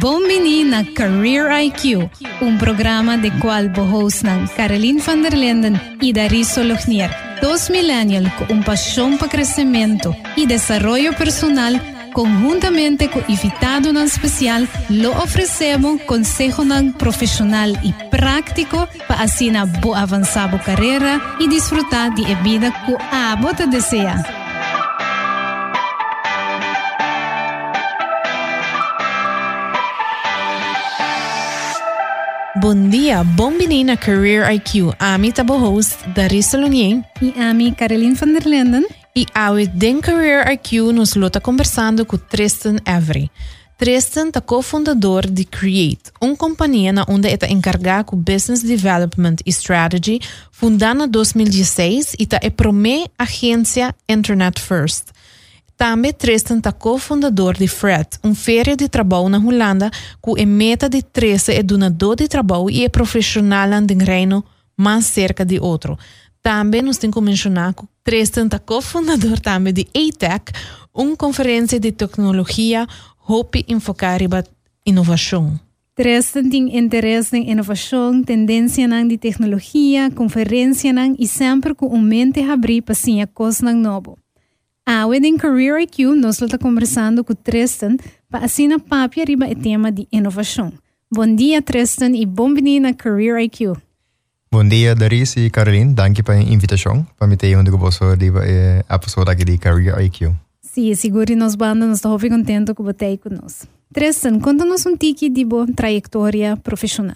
Bombini na Career IQ, un programa de cual bohosnan Caroline van der Linden y Dariso Lojnier, dos millennials con un pasión para crecimiento y desarrollo personal conjuntamente con invitado nan especial, lo ofrecemos consejo profesional y práctico para así na bo avanzar carrera y disfrutar de vida que a desea. Bom dia, bom menina Career IQ. Ami tabo host Darissa Lunien. E Ami Caroline van der Linden. E ao den Career IQ nos luta conversando com Tristan Avery. Tristan é cofundador de Create, uma companhia na onde está encarregado com Business Development e Strategy, fundada em 2016 e está a primeira agência Internet First. Também Tristan é cofundador de Fred, uma feira de trabalho na Holanda, com a meta de Tristan é donador de trabalho e é profissional no reino mais cerca de outro. Também nos tem que mencionar que Tristan é cofundador também de ATEC, uma conferência de tecnologia hope enfocar em inovação. Tristan tem interesse em inovação, tendência de tecnologia, conferência e sempre com um mente abrir para sim a coisa nova. Ah, within Career IQ, nós estamos conversando com Tristan para assinar papi arriba o tema de inovação. Bom dia, Tristan, e bem-vindo a Career IQ. Bom dia, Daris e Caroline. Danke pela invitação para me ter onde posso arriba a episódio aqui de Career IQ. Sim, seguro nós banda, nós estamos muito contentos com você conosco. Tristan, conta-nos um tique de boa trajetória profissional.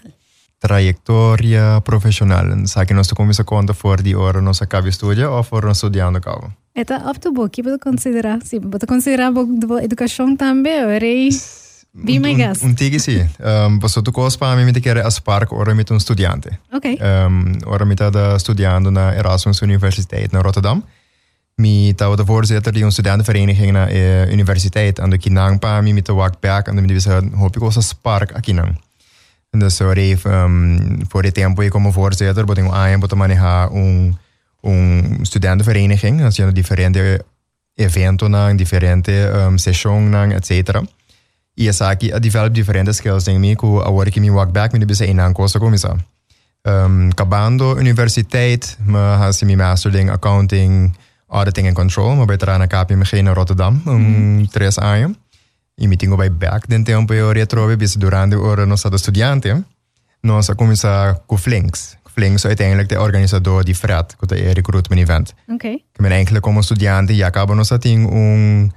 Trajetória profissional. Sabe que nós começamos a conta fora de hora nós acaba estudar ou fora nós estudando cabo? Eta up to book, pode considerar, sim, pode considerar boa educação também, orei. Be my guest. Um, um tigi sim. Um, você tu coisa para mim me quer as park ora mit um estudante. Ok. Um, ora mit da estudando na Erasmus Universiteit na Rotterdam. Mi tava de voorzitter die een studentenvereniging na uh, universiteit en de kinang pa mi mit wak back en de mi bisa hoop ik was as park a kinang. En dus so reef um, voor de tempo ik como voorzitter, boting aan botem manejar um um studentenvereniging, als je diferente eventos nang, diferente um, sessões nang, etc. E essa aqui a develop diferente skills em mim, que agora que me walk back, me deve ser em coisa como isso. Um, acabando universiteit, me has mi master in accounting, auditing and control, me beter na KPMG in Rotterdam, um, mm. três anos. E me tenho back den tempo eu retrove, bis durante ora nós estudante, nós começar com Flinks. Flings uiteindelijk de organisator die Fred, dat is recruitment event. Okay. Ik ben eigenlijk como estudiante, ja, acabo nos ating un,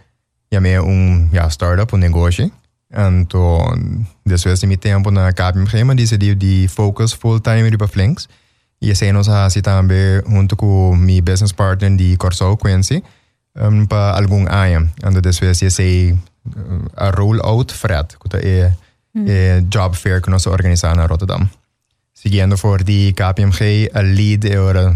ja, me ja, startup, un negocio. Então, depois de meu tempo na KPMG, mas decidi de focus full time para Flinks. E esse nos assim também junto com meu business partner de Corso Quincy um, para algum ano. Então, depois esse a roll-out fred, kuta e, mm. e job fair kuno sa organizana Rotterdam. Siguiendo for di KPMG a lead e eh, ora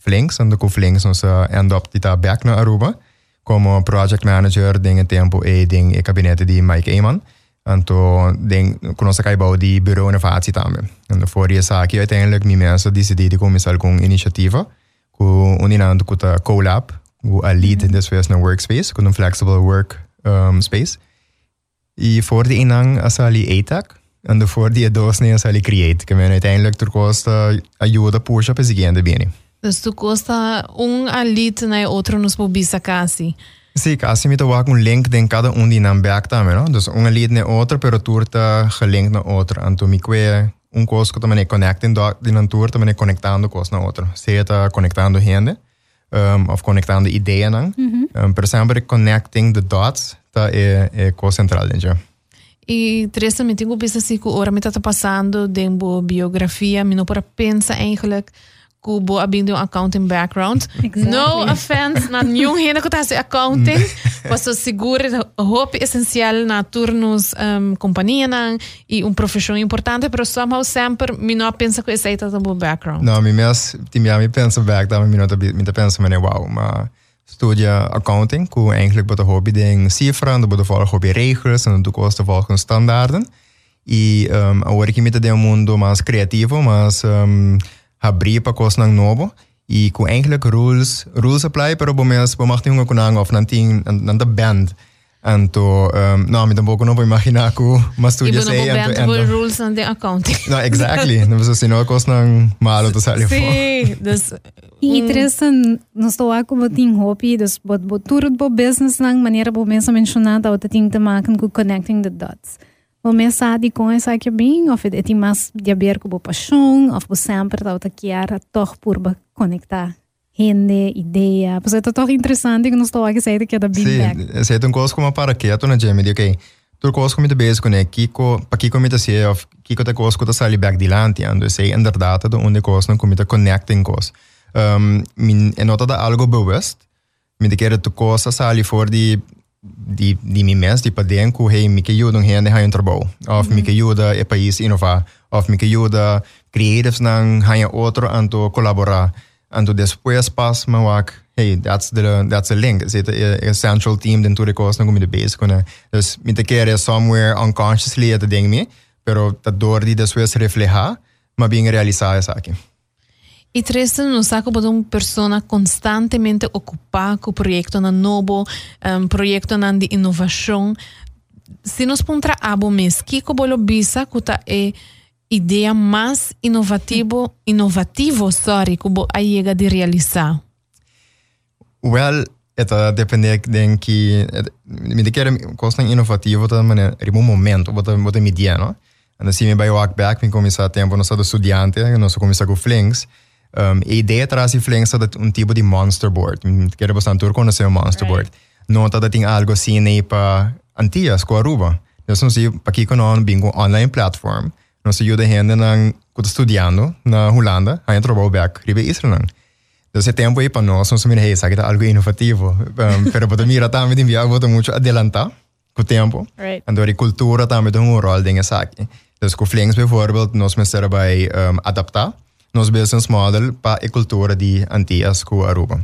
flinks, ando ku flinks no sa end up dita back na Aruba, como project manager ding tempo eh, e ding e kabinete di Mike Eman. Anto den kuno sa kaibao di bureau innovatie tamen. Ando for di sa ki uiteindelijk mi mensa decidi di comisal kung initiativa, ku uninando kuta collab, ku a lead mm. des na workspace, kun un flexible work um, space. E voor die inang asali ATAC en voor die dos nem ali create, que men uiteindelijk ter costa ajuda puxa para seguinte bem. Dus tu costa um alit na outro nos bobisa casi. Sim, casi me toa um link de cada um die nam back também, não? Dus um alit na outro, pero tu tá gelinkt na outro. Anto mi que um coisa que também connecting de na tour também conectando coisa na outro. Seja conectando gente, um, of conectando ideia não. Mm -hmm. um, sempre connecting the dots tá é é coisa central, entendeu? E Teresa, me tenho pensado assim que ora me está passando de uma biografia, não para pensar eigenlijk que bo abindo um accounting background. Exactly. No offense na nenhum renda que está accounting, mas eu seguro hope essencial na turnos um, companhia não, e uma profissão importante, mas somehow sempre não pensa que esse é o background. Não, me mesmo, me pensa back, me não me pensa, mas wow, mas studia accounting, ku eigenlijk bota hobby ding cifra, bota volgen hobby regels en tu costa volgen standaarden. E um, agora que me de um mundo mais criativo, mais um, abrir para coisas novo. E com eigenlijk rules, rules apply, pero bom mes, bom achting com nang of nanting, nanda band. And to, um, no, mi tampoco no imaginar que mas tu ya sei. Y rules the accounting. No, exactly. no, so, sino, malo to salió. Sí, dus... И интересен на стола кога тин хопи, дас bo бот турот бо бизнес нанг манера бо менса меншоната од тин te maken ку connecting the dots. Bom, mensagem com essa que bem, of é mais de abrir com a of sempre está a querer, toch por conectar Pois é tão interessante que não estou aqui saindo que é da Sim, Bang. Sim, é um coisa como para quieto na Jamie, ok. Tu coisa como de basic, né? Kiko, para Kiko me se of Kiko te coisa que sali back dilante, ando sei inderdaad de onde coisa não comita connecting coisa. Um, min é nota da algo bewust. Me de querer tu coisa sali for di di di mi mes di paden ku hey mi que ajuda um hende ha um trabalho. Of mi que ajuda e país inovar. Of mi que ajuda creatives nang ha outro anto and to después pass me ook, hey, that's the, that's link. Er zit eh, een central team dentro de kost, dan kom je er base kunnen. Dus somewhere unconsciously het ding pero dat door die después refleja, maar bien realizada esa aquí. Y tres, nos ha como una persona constantemente ocupada con proyectos nuevos, um, proyectos de innovación. Si nos ¿qué que está ideia mais inovativo, inovativo, sorry, que aí chega de realizar? Well, это depende de que me de quer costa inovativo da maneira, em um momento, bota bota media, não? And assim me vai walk back, me começar tempo no estado estudante, nós começar com flings. Um, a ideia traz de flings é um tipo de monster board. Quero bastante tur conhecer o monster right. board. Nota da tem algo assim aí para antias com Aruba. Eu não sei, para que com um bingo online platform. Nós ajuda gente nang que está estudando na Holanda, a trabalhar back ribe Israel. Então, esse tempo aí para nós, nós mira, hey, sabe, algo inovativo. Um, pero para mira também tem viagem, vou muito adelantar com o tempo. Right. Então, a cultura também tem um rol dentro aqui. Então, com Flings, por exemplo, nós precisamos um, adaptar nosso business model para a cultura de Antillas com Aruba.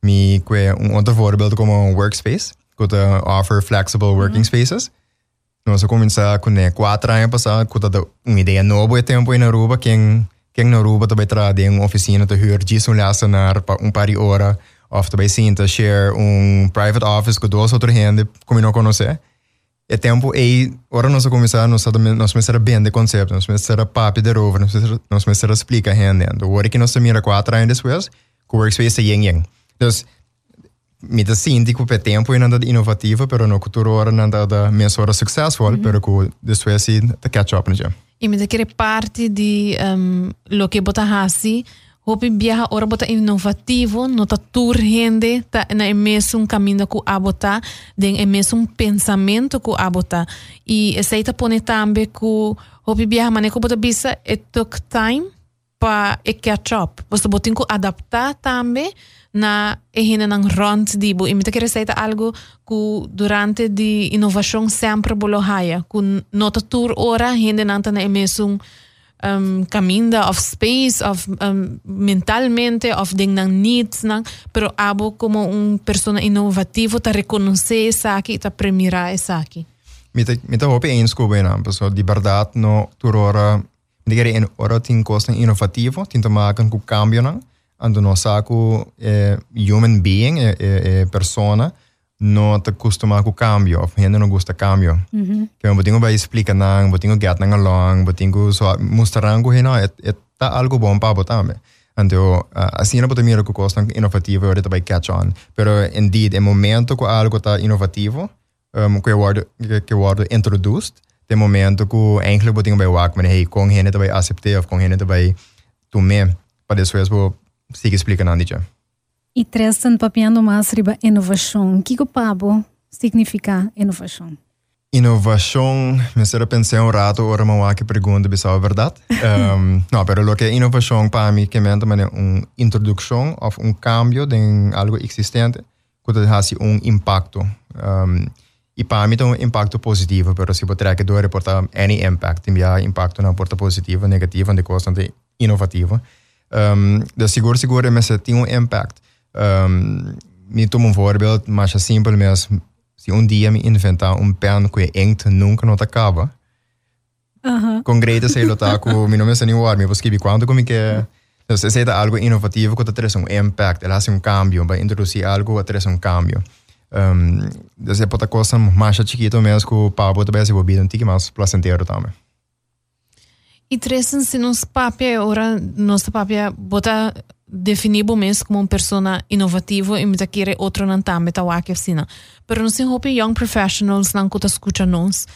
Mi que um outro voorbeeld como um workspace, que offer flexible working mm -hmm. spaces. Nós começamos com né, quatro anos passados, com uma ideia nova de tempo em Aruba, quem quem na Aruba também traz uma oficina de huur disso um lessonar para um par de horas, ou também sinta share um private office com duas outras gente, como não conhecer. E tempo e ora nós começamos nós nós começamos bem de conceito, nós começamos a papi de rover, nós nós começamos a explicar gente. Ora que nós mira quatro anos depois, com workspace yang yang. Então, mi da sinti ku pe tempo in andata innovativa, pero no futuro ora in andata mensura successful, mm -hmm. pero ku después si da catch up nje. E mi da kere parte di um, lo che bota hasi, hopi viaja ora bota inovativo, no ta tur gente, ta na mesmo um caminho ku abota, den mesmo um pensamento ku abota. E essa pone tambe ku hopi viaja mane ku bota bisa, it took time pa e catch up. Você botin ku adaptar tambe, na ehina ng rond dibo imita que receita algo que durante de inovação sempre bolo haya ku nota tour ora hinde nanta na emesung um, caminho of space of um, mentalmente of ding nang needs nang pero abo como um persona inovativo ta reconhecer aqui ta premirar essa aqui mita mita hope eens ko bena so di verdade no tour ora digere en ora tin costa inovativo tin to maken ku cambio nang ando no saco é, human being, é, é, é persona, não te acostuma com cambio, gente não gosta cambio. Que eu botinho vai explicar nang, botinho get nang along, botinho só mostrar que não é é tá algo bom para botar me. Então, assim não pode mirar que coisa inovativo e ahorita vai catch on. Pero indeed, em momento que algo tá inovativo, um, que word que word introduced, tem momento que eigenlijk botinho vai work, mas hey, com gente vai aceitar, com gente vai tomar, para depois si explica Nadice. E três estão papiando mais riba inovação. Que o pabo significa inovação? Inovação, mi sarà pensato un rato, ora mi ho pergunta, se è vero. Um, no, però lo che innovazione per me chiamata è un'introduzione o un cambio di algo esistente che ha un impatto. Um, e per me è un impatto positivo, però si può che due portare any impact, quindi impatto non porta positivo, negativo, di costante innovativo. innovativo. Um, de seguro, seguro, mas tem um impact. Um, me tomo um voorbeeld, mas é simples, mas se um dia me inventar um pen que é inkt nunca não acaba, uh-huh. com greita sei lá, com meu nome é me vou escrever quanto como que é. Então, se é algo inovativo que traz um impact, ela faz um cambio, vai introduzir algo que traz um cambio. Um, é outra coisa mais chiquita mesmo que o pabo também se bebida um tique mais placentero também. Três se nos papia ora nossa papia bota definir mesmo como uma pessoa inovativa e me querer outro não tá aqui assim. Pero não se hope young professionals não que escuta nós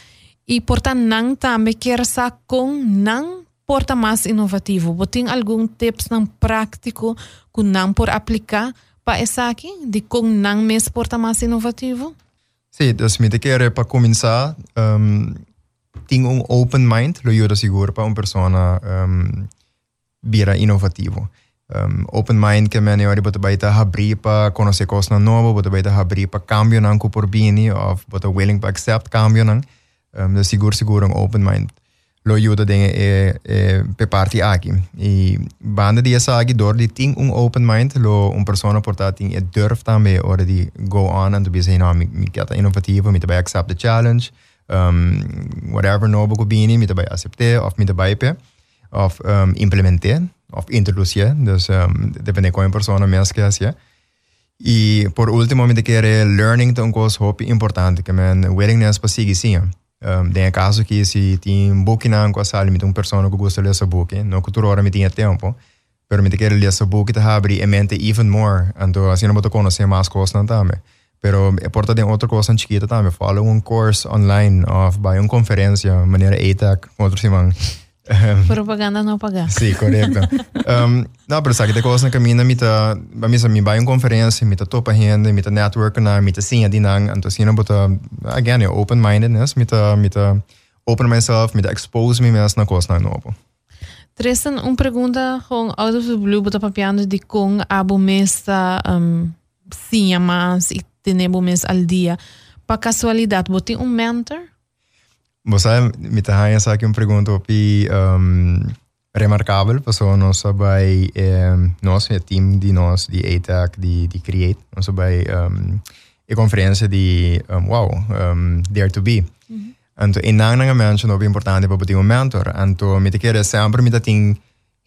e porta não também quer sa com não porta mais inovativo. Botem algum tips não prático que não por aplicar para essa aqui de com não mesmo porta mais inovativo? Sim, então me quer para começar um, tem um open mind, lo ajuda seguro para uma pessoa um, vira inovativo. Um, open mind que men ori bota baita habri pa conhecer coisas novas, bota baita habri pa cambio nang ko por bini of bota willing pa accept cambio nang. Um, de seguro seguro um open mind. Lo ajuda dingen e, e pe parti aqui. E banda di essa aqui dor di ting um open mind lo un persona porta ting e durf também ora di go on and to be say no mi mi kata inovativo, mi accept the challenge. Um, whatever accepte of of um, um. E por último, me learning coisa muito importante, que man willingness para seguir sim. Um, caso que se tem um book na a me que book, que hora me me book, te abre a mente even more. Pero é porta de outra coisa chiquita também, fala um curso online, of by uma conferência, maneira ATAC, outro semana. Propaganda não pagar. Sim, correto. um, não, pero sabe que coisa que mina mita, ba misa mi vai uma conferência, mita topa gente, mita network na, mita sim adi nang, então assim não bota again, open mindedness, mita mita open myself, mita expose me mesmo na coisa novo. Tristan, uma pergunta com out of the blue, bota papiando de com abo mesta um, sim, mas e tenemos al día. Para casualidad, ¿vos tenés un mentor? Vos sabés, mi tajaya sabe que me pregunto, pi um, remarcable, pues, pasó no sabay, um, em, nos, el team de nos, de ATAC, de, de Create, no sabay, um, em, e conferência de, um, wow, um, Dare to Be. Anto, e nang nang mention no importante para ter um mentor. Anto, me te quer sempre me te tem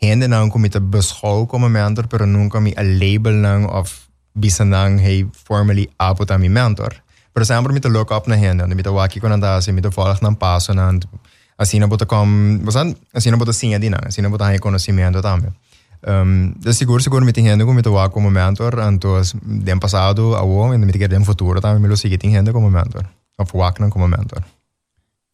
gente não que me te beschouw como mentor, pero nunca me a label não of bisa nang hey formally apo ta mi mentor. Por exemplo, met de look up naar hen, met de waki kon anda, met de volg naar passo, na assim não bota com, você assim não bota sim ali não, assim não bota reconhecimento também. Um, de seguro seguro me tem como me toa como mentor, então dem passado a o, me tem dem futuro também me lo sigue tem como mentor, of wak como mentor.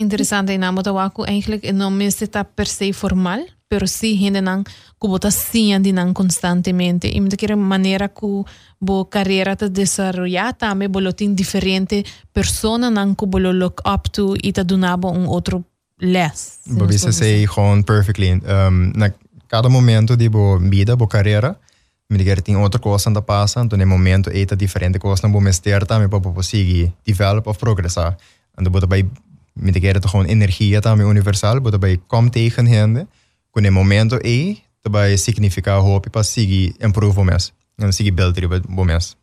Interessante, e na bota waku eigenlijk não me está per se formal, pero sí gente não que bota sim andi não constantemente, e me tem maneira que bo carreira te desarrollar também bolo tem diferente persona nan que bolo look up to e te donaba um outro less. Bo você sei gewoon perfectly. Um, na cada momento de bo vida, bo carreira, me dizer tem outra coisa anda passa, então no momento tá diferente coisa não bo mester também para conseguir develop of progressar. Então bo daarbij me dizer gewoon energia também universal, bo daarbij kom tegen hende, que no momento é daarbij significa hope para seguir improve mesmo. Sige beltri bo mes.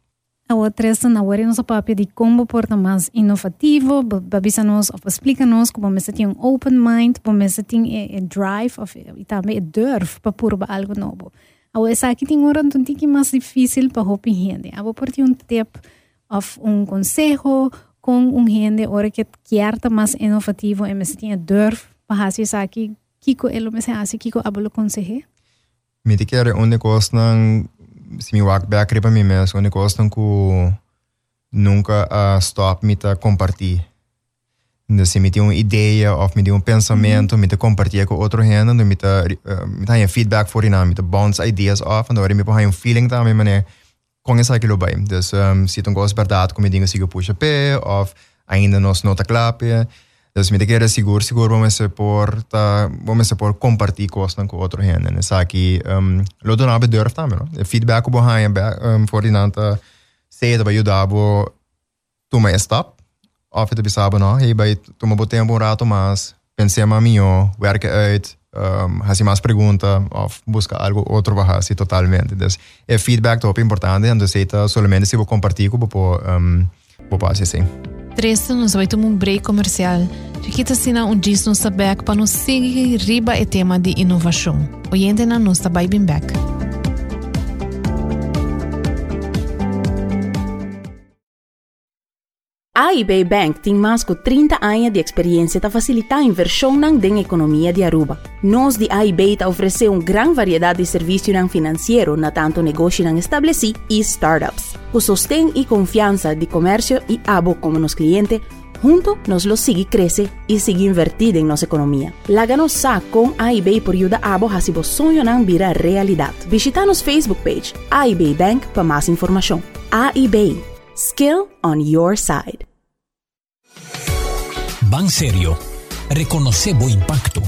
A outra na hora nossa papia de como porta mais inovativo, babisa nos explica nos como me tem um open mind, como me tem a drive of e também a durf para pôr algo novo. A essa aqui tem hora um tique mais difícil para hopi gente. A por um tip of um consejo com um gente hora que quer mais inovativo e me tem a durf para isso aqui. Kiko elo me se hace kiko abolo conseje. Me te quer onde costa se mi wak back ripa mi mes, onde gostam ku nunca uh, stop me ta compartilhar. Então, se me tem uma ideia ou me tem um pensamento, me te compartilha com outro gente, me te uh, me tem feedback for ina, me te bounce ideas off, então me põe um feeling também, mané, aquilo bem. Então, um, se tu gosta verdade, como digo, sigo puxa pé, ou ainda não se nota clape, Dus met keer seguro, seguro vamos se por ta vamos se por compartir coisas com outro gente. Né? Saki um, lo do nabe durf também, no? Feedback o bohan um, for dinanta sei da ajudar bo tu me stop. Of het bisaba no, hey bij tu me botem um rato mas pensei a mim, werken uit, um, hasi mais pergunta of busca algo outro bahasi totalmente. Dus é feedback top importante, ta solamente se vou compartilhar com o um, passe assim. Três nos vai tomar um break comercial. Chiquita sina um diz no sabek para nos seguir riba e tema de inovação. Oyente na nossa bem back. AIB Bank tem mais de 30 anos de experiência para facilitar a inversão na economia de Aruba. Nós de AIB ta oferece uma grande variedade de serviços financeiros na tanto negócio estabelecido e startups. Com sostém e confiança de comércio e abo como nos clientes, Junto nos lo sigue crece y sigue invertido en nuestra economía. Láganos sa con AIB por ayuda a vos si vos sueño nan vira realidad. Visita nos Facebook page AIB Bank para más información. AIB. Skill on your side. Ban Serio. Reconoce bo impacto.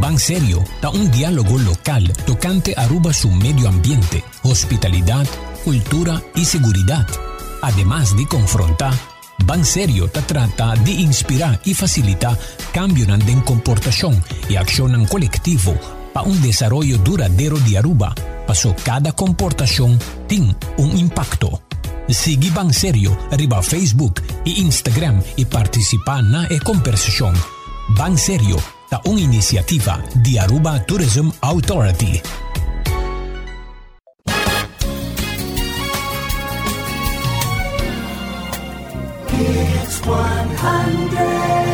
Ban Serio da un diálogo local tocante Aruba su medio ambiente, hospitalidad, cultura y seguridad. Además de confrontar Ban Serio ta trata de inspirar y facilitar cambio en comportación y acción colectivo para un desarrollo duradero de Aruba, pasó cada comportación tiene un impacto. Sigue Ban Serio arriba Facebook y Instagram y participa en la conversación. Ban Serio ta una iniciativa de Aruba Tourism Authority. Hits 100.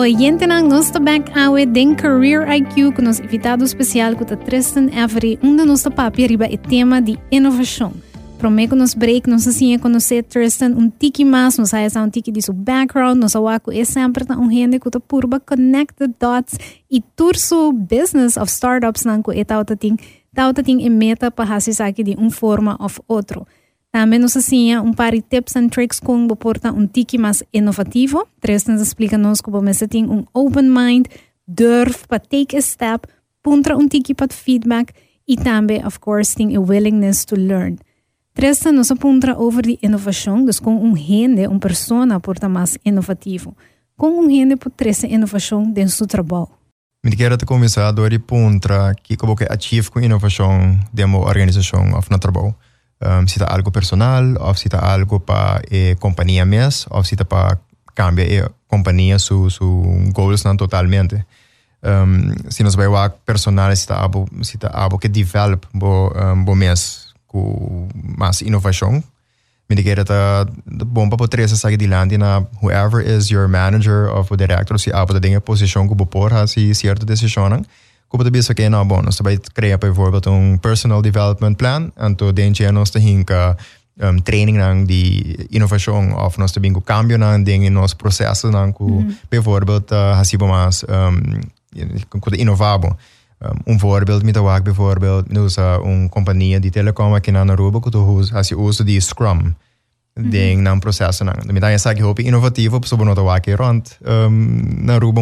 Oyente ng nosso back awe den Career IQ com nosso invitado especial com Tristan Avery, um da nossa papi riba e tema de inovação. Prometo nos break, nos assim conhecer Tristan um tiki mais, nos aí um tiki de seu background, nos awaco é sempre um gente que tá purba connect the dots e turso business of startups nan ko eta outa ting, ta outa ting e meta para hasi saki de um forma of outro. Também nos assim um par de tips and tricks com porta um tiki mais inovativo. Tristan explica nos como você tem um open mind, durf para take a step, puntra um tiki para feedback e também, of course, tem a willingness to learn. Tresta nos apunta over die inovação, dus com um rende, uma persona porta mais inovativo. Com um rende por tresta inovação dentro do trabalho. Me quero te começar a dar pontra que como que achieve com inovação de uma organização ou no trabalho. um, si está algo personal, o si está algo para eh, compañía más, o si está para cambiar eh, compañía su, su goals no, totalmente. Um, si nos veo a personal, si está algo, si está algo que develop bo, um, bo mes, con más innovación, me Mindigera ta bomba po tresa sa gidilandi na whoever is your manager of the director si apo ta dinga position ko bopor ha si cierto decisionan. Comportabilidade só que não é bom. Criar, por personal development plan, então dentro de nós temos um, ehm, training ng di innovation of nós bingo com cambio ng ding nos nosso processo ng com mhm. mm. por exemplo uh, hasibo um, inovabo um, voorbeeld met bijvoorbeeld nu uh, een companhia de telecom aqui na Aruba que Scrum mm. ding ng processo ng damit ay sa inovativo sobre nota rond ehm, Aruba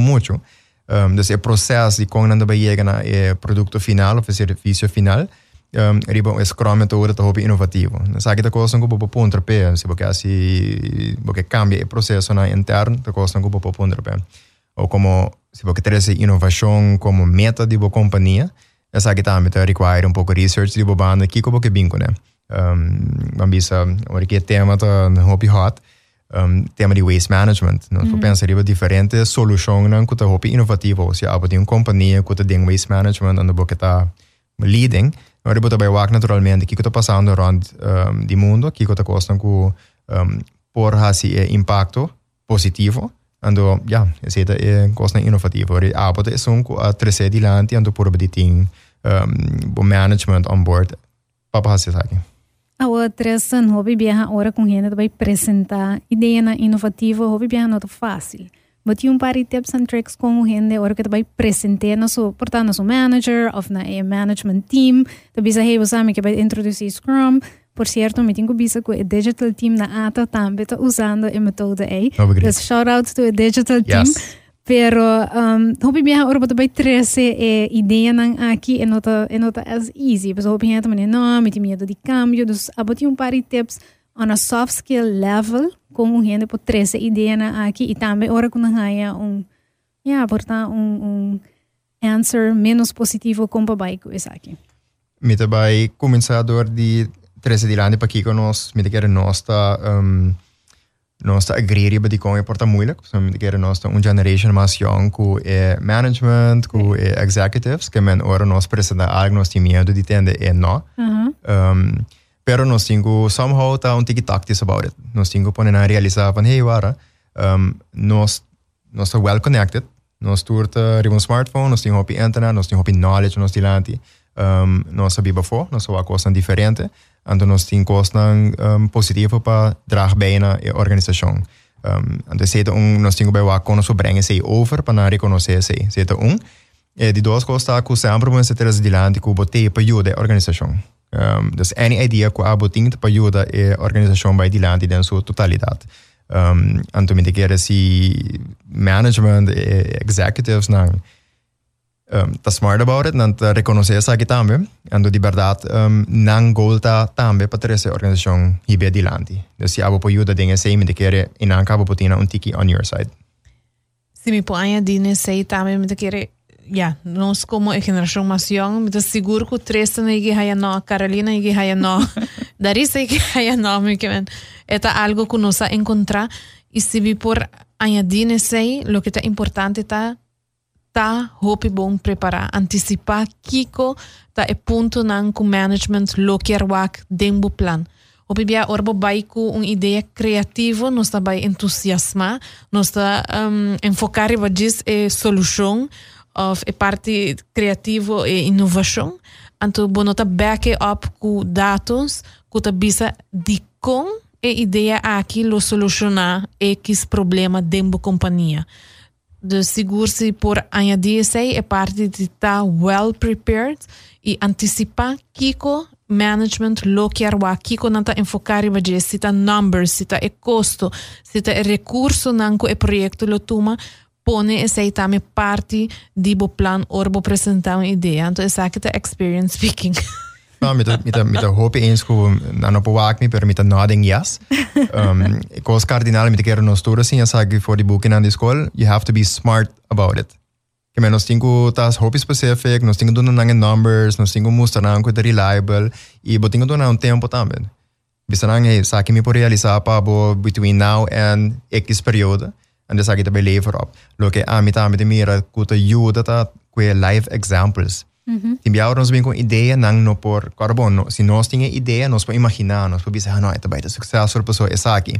Um, dus het proces die kon dan bejegen naar het product final of het service final. Um, ribo es crome todo to hobby innovativo. Sa kita ko sang gupo punter pe, se porque así porque cambia el proceso na interno, to ko sang gupo punter pe. O como se porque tres innovación como meta de bo compañía, esa que también te require un poco research de bo banda aqui como que bingo, né? Um, ambisa, porque tema tá hobby hot. Um, tema de waste management. Nós mm -hmm. pensar em diferentes soluções que tá hobby inovativo, se há uma companhia que tem waste management, ando que tá leading, você vai work naturalmente, que está passando around um, de mundo, que está costando com um, por esse impacto positivo, Ando, ja, zeta é coisa inovativa. Ori abota é um a trece dilante ando por bediting um, management on board. Papa hasi aqui. A outra san hobby viaja ora com gente vai apresentar ideia na inovativa, hobby viaja não fácil. Mas um par de tips and tricks com gente ora que vai apresentar na sua, portanto, na sua manager ou na management team, da bisa hey, você que vai introduzir Scrum, Por cierto, me tenho visto que o digital team na ATA também está usando a metode aí. Então, shout out to o digital team. Pero um, hopi biha ora bota bai trece e ideia nang aqui e nota as easy. Mas hopi biha também não, me tem medo de cambio. Dus aboti um par de tips on a soft skill level como gente por trece ideia na aqui e também ora quando haya um yeah, portanto um, um answer menos positivo com isso aqui. Me também começador de Teresa Dilani para aqui com nós, me quer nós tá um, nós agrerir bij die kongen porta moeilijk. So, we keren nós een generation mais young com é management, com é executives, que men ora nós precisamos algo nós temos medo de tende é não. Uhum. Um, pero nós temos somehow tá um tic tactics about it. Nós temos poner na realizar van hey wara, um, nós nós tá well connected. Nós turta riba um smartphone, nós temos op internet, nós temos op knowledge nós tilanti. Um, nós sabia before, nós sabia coisa diferente. Então nós temos coisas um, positivas para draag bij na organisação. Um, então seita um nós temos bem o acordo nós brengen sei over para reconhecer sei. Seita um e de duas coisas que sempre vamos ter as dilante que bote para ajuda a organização. Um, dus any idea que a boting para ajuda a organização by dilante den sua totalidade. Um, então me quer se management e executives não um, tá smart about it, não tá reconhecer essa aqui também, ando de verdade um, não golta também para ter essa organização hibe adiante. Então se abo ajuda dengue sei me quer e não acaba botina um tiki on your side. Se me põe a dine sei também me quer ja, nós como a geração mais young, me seguro que três na igi haya no, Carolina igi haya no, Darisa igi haya no, me que Eta algo que nós encontrar e se vi por añadir sei, lo que está importante está tá hopi bom preparar, antecipar kiko tá é ponto nan com management lo quer wak dembo plan. Hopi bia orbo bai uma ideia criativa, nós tá bai entusiasmar, nós tá um, enfocar e diz é solução, of é parte criativo e inovação. Bom, tá back up com dados, com tá bisa com a ideia aqui lo solucionar X problema da companhia de seguir-se por añadirse a e parte de estar well prepared e antecipar Kiko management lo que arwa. Kiko nanta enfocar em baje sita numbers sita e custo sita e recurso nanco e projeto lo tuma pone e sei tame parte di bo plan orbo apresentare un'idea então essa é e experience speaking. Ja, mida, mida, mida Hopi-Innsku Nano Powakni per mitä Nodding Yes. Um, ähm, Kos kardinaali, mitä kerron nostura siinä sagi for the booking and the school, you have to be smart about it. Que me nos tingu tas Hopi specific, nos tingu duna nangen numbers, nos tingu mustaran kuita reliable, i bo tingu duna un tempo también. Bisanang, hey, saki mi po realizar pa bo between now and X periode. En det sagi tabi lever op. Loke, ah, mitä mitä mira kuta juuda ta kue live examples. Mm-hmm. Timbiao nos vem com ideia, não no por carbono. Se nós tínhamos ideia, nós podemos imaginar, nós podemos pensar, ah, não, isso vai ter sucesso, a pessoa está aqui.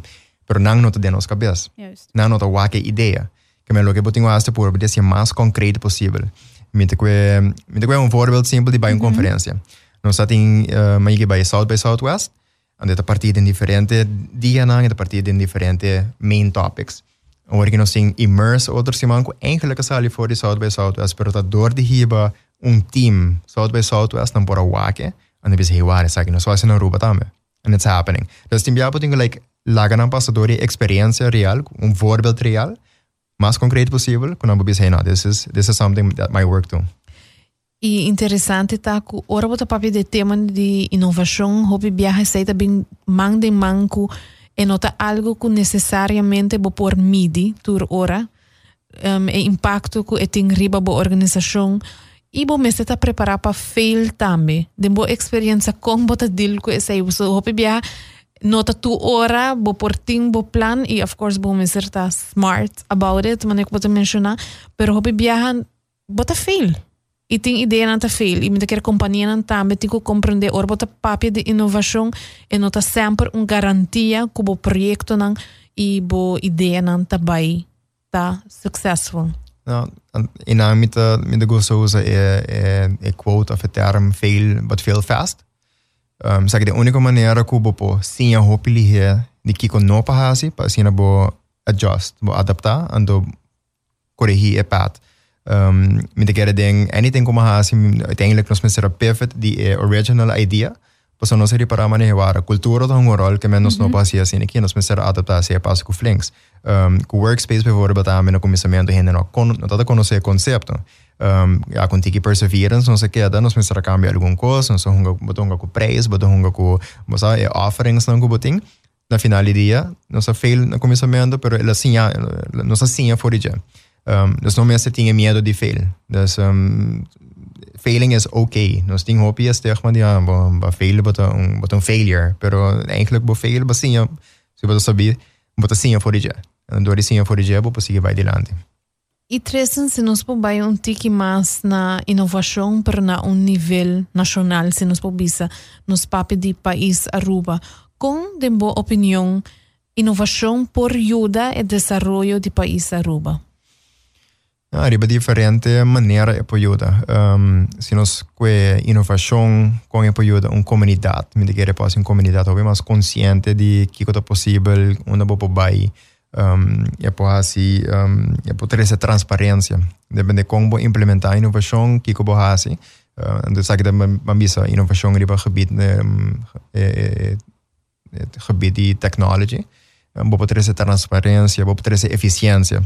Mas não não tem nossa cabeça. Just. Não não tem qualquer ideia. Que é o que eu tenho a por ser mais concreto possível. Mientras que, mientras que é um voorbeeld simples de uma mm-hmm. Em conferência. Nós temos uma equipe eh, de South by Southwest, onde está partida em diferentes dias, está partida em diferentes main topics. Hoor ik nog zien immerse, oder Simanko, eigenlijk em is voor de South by Southwest, maar dat door de hiba um team South by Southwest não por wake and bis hey ware sagi no swasi no ruba tame and it's happening. Tim biapo tingo like laga na passadori experiência real um voorbeeld real mais concreto possível quando bis hey no this is this is something that might work too. E interessante tá que ora papi de tema de inovação, hobby viaja seita bem man de manco e nota algo que necessariamente bo midi tur ora e impacto que tem riba bo e bo me está preparar para fail também. De boa experiência com bota deal com esse aí, so hobby viaja nota tu ora bo por tim bo plan e of course bo me ser tá smart about it, mas eu bota mencionar, pero hobby viaja bota fail. E tem ideia não tá fail. E me quer companhia não tá, me tem que compreender or bota papel de inovação e não tá sempre uma garantia que o projeto não e bo ideia não tá vai tá successful. Nou, inamită, eh, mi-e de gust să eh, eh, quote of a term fail, but fail fast. Um, the que de única maneira que eu po sim a he ni kiko que eu não pa para bo adjust, bo adapta ando korehi e pat. Um, ehm, me de querer den anything como assim, ehm, uiteindelijk nos me será the original idea, Pues no seria para manejar a cultura de um rol que menos não passa assim aqui, nós precisamos adaptar se passo com flinks. Um, com workspace bijvoorbeeld também no começamento ainda não con, não tá conhecer conceito. Um, a contigo perseverance, não se queda, nós precisamos cambiar alguma coisa, nós botonga com preço, botonga com, mas é offerings não com boting. Na final do dia, nós fail no começamento, pero ela sim, nós sim fora já. Um, dus não mensen tinha medo de fail. Dus um, failing is okay. Nós temos hopi is tegen maar ja, ba, fail but een but een failure. Pero eigenlijk ba fail ba sim, se você saber, bota sim for dia. Door sim for dia, vou conseguir vai adiante. E Tresson, se nós vai um tique mais na inovação para na um nível nacional, se nós bisa nos papi de país Aruba, com de boa opinião, inovação por ajuda e desenvolvimento de país Aruba? Arriba diferente maneira de ajuda. Um, se nós com inovação, com ajuda uma comunidade, me dizer que uma comunidade, ou mais consciente de que é possível, onde vou vai um, e por assim, um, e por ter essa transparência. Depende de como implementar a inovação, que vou fazer. Uh, então, sabe que a missa inovação riba gebied, um, é, é, gebied de tecnologia. Um, vou ter essa transparência, vou ter essa eficiência.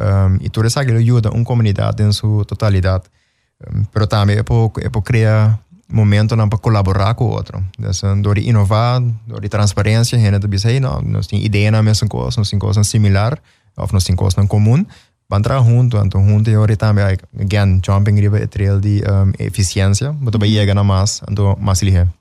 Um, e tudo isso ajuda uma comunidade em sua totalidade. Um, pero também é por, é por criar momento para colaborar com o outro. Então, dori inovar, dori transparência, a gente diz, hey, não, nós temos ideia na mesma coisa, nós temos coisas similar, ou nós temos coisas em comum, vamos trabalhar junto, então junto e ori também, again, jumping é trail de um, eficiência, mas também chega na mais, então mais ligeiro.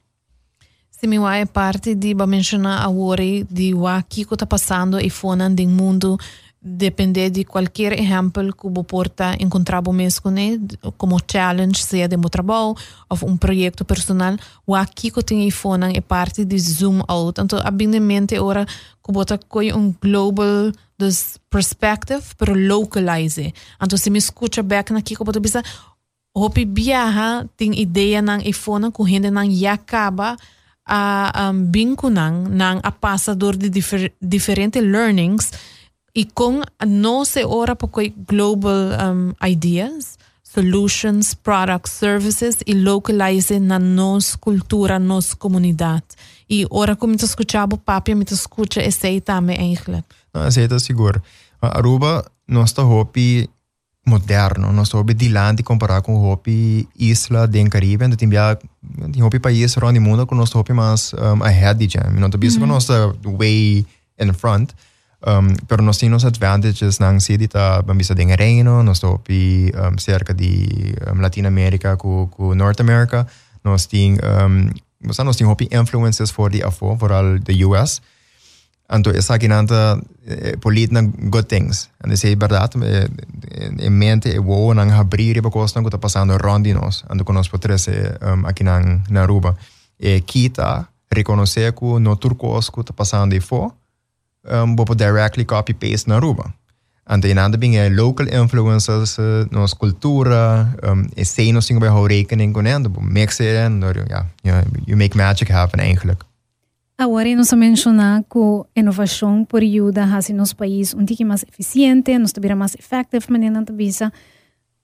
Se me vai parte de mencionar a ori de o que está passando e fora do mundo depender de qualquer exemplo que você porta encontrar mesmo né, como challenge, seja de meu trabalho ou um projeto personal, o aqui que tem iPhone é parte de zoom out. Então, abindemente agora que você com um global this perspective, pero localize. Então, se me escuta back aqui, que você pensa, hopi viaja, tem ideia ng iPhone, que gente nang yakaba, a um, vinculang ng a passador de difer learnings y con no se ora poco global um, ideas, solutions, products, services y localize na nos cultura, nos comunidad. Y ora como te escuchaba papi, me te escucha ese también eigenlijk. No, ese está seguro. Aruba, nuestro hopi moderno, nosso hobby de lá, de comparar com o hobby isla de Caribe, então tem bia, tem hobby país around the mundo con com nosso hobby mais um, ahead, já, não tem visto com mhm. nosso way in front, Um, pero nos tiene unos advantages ng sedita bambisa ding reino, nos topi um, ehm, cerca di ehm, um, Latinoamerica ku, ku North America. Nos tiene, um, basta nos tiene hopi influences for the afo, vooral the US. Anto esa kinanta eh, politna good things. And say verdad, eh, en mente eh, e wo nang habriri pa costa ko ano, pasando rondi nos. Anto conosco tres eh, um, aquí nang Naruba. E kita reconocer ku no turcosco ta pasando e fo. Um, bopo directly copy paste na Aruba. Ante inanda bing é local influencers uh, nos cultura, um, e sei nos singo bij hou rekening com endo, bo mix en, ja, yeah, you make magic happen eigenlijk. Agora nós mencionar que a inovação por ajuda a nos país um pouco mais eficiente, nos também mais effective, maneira de visa,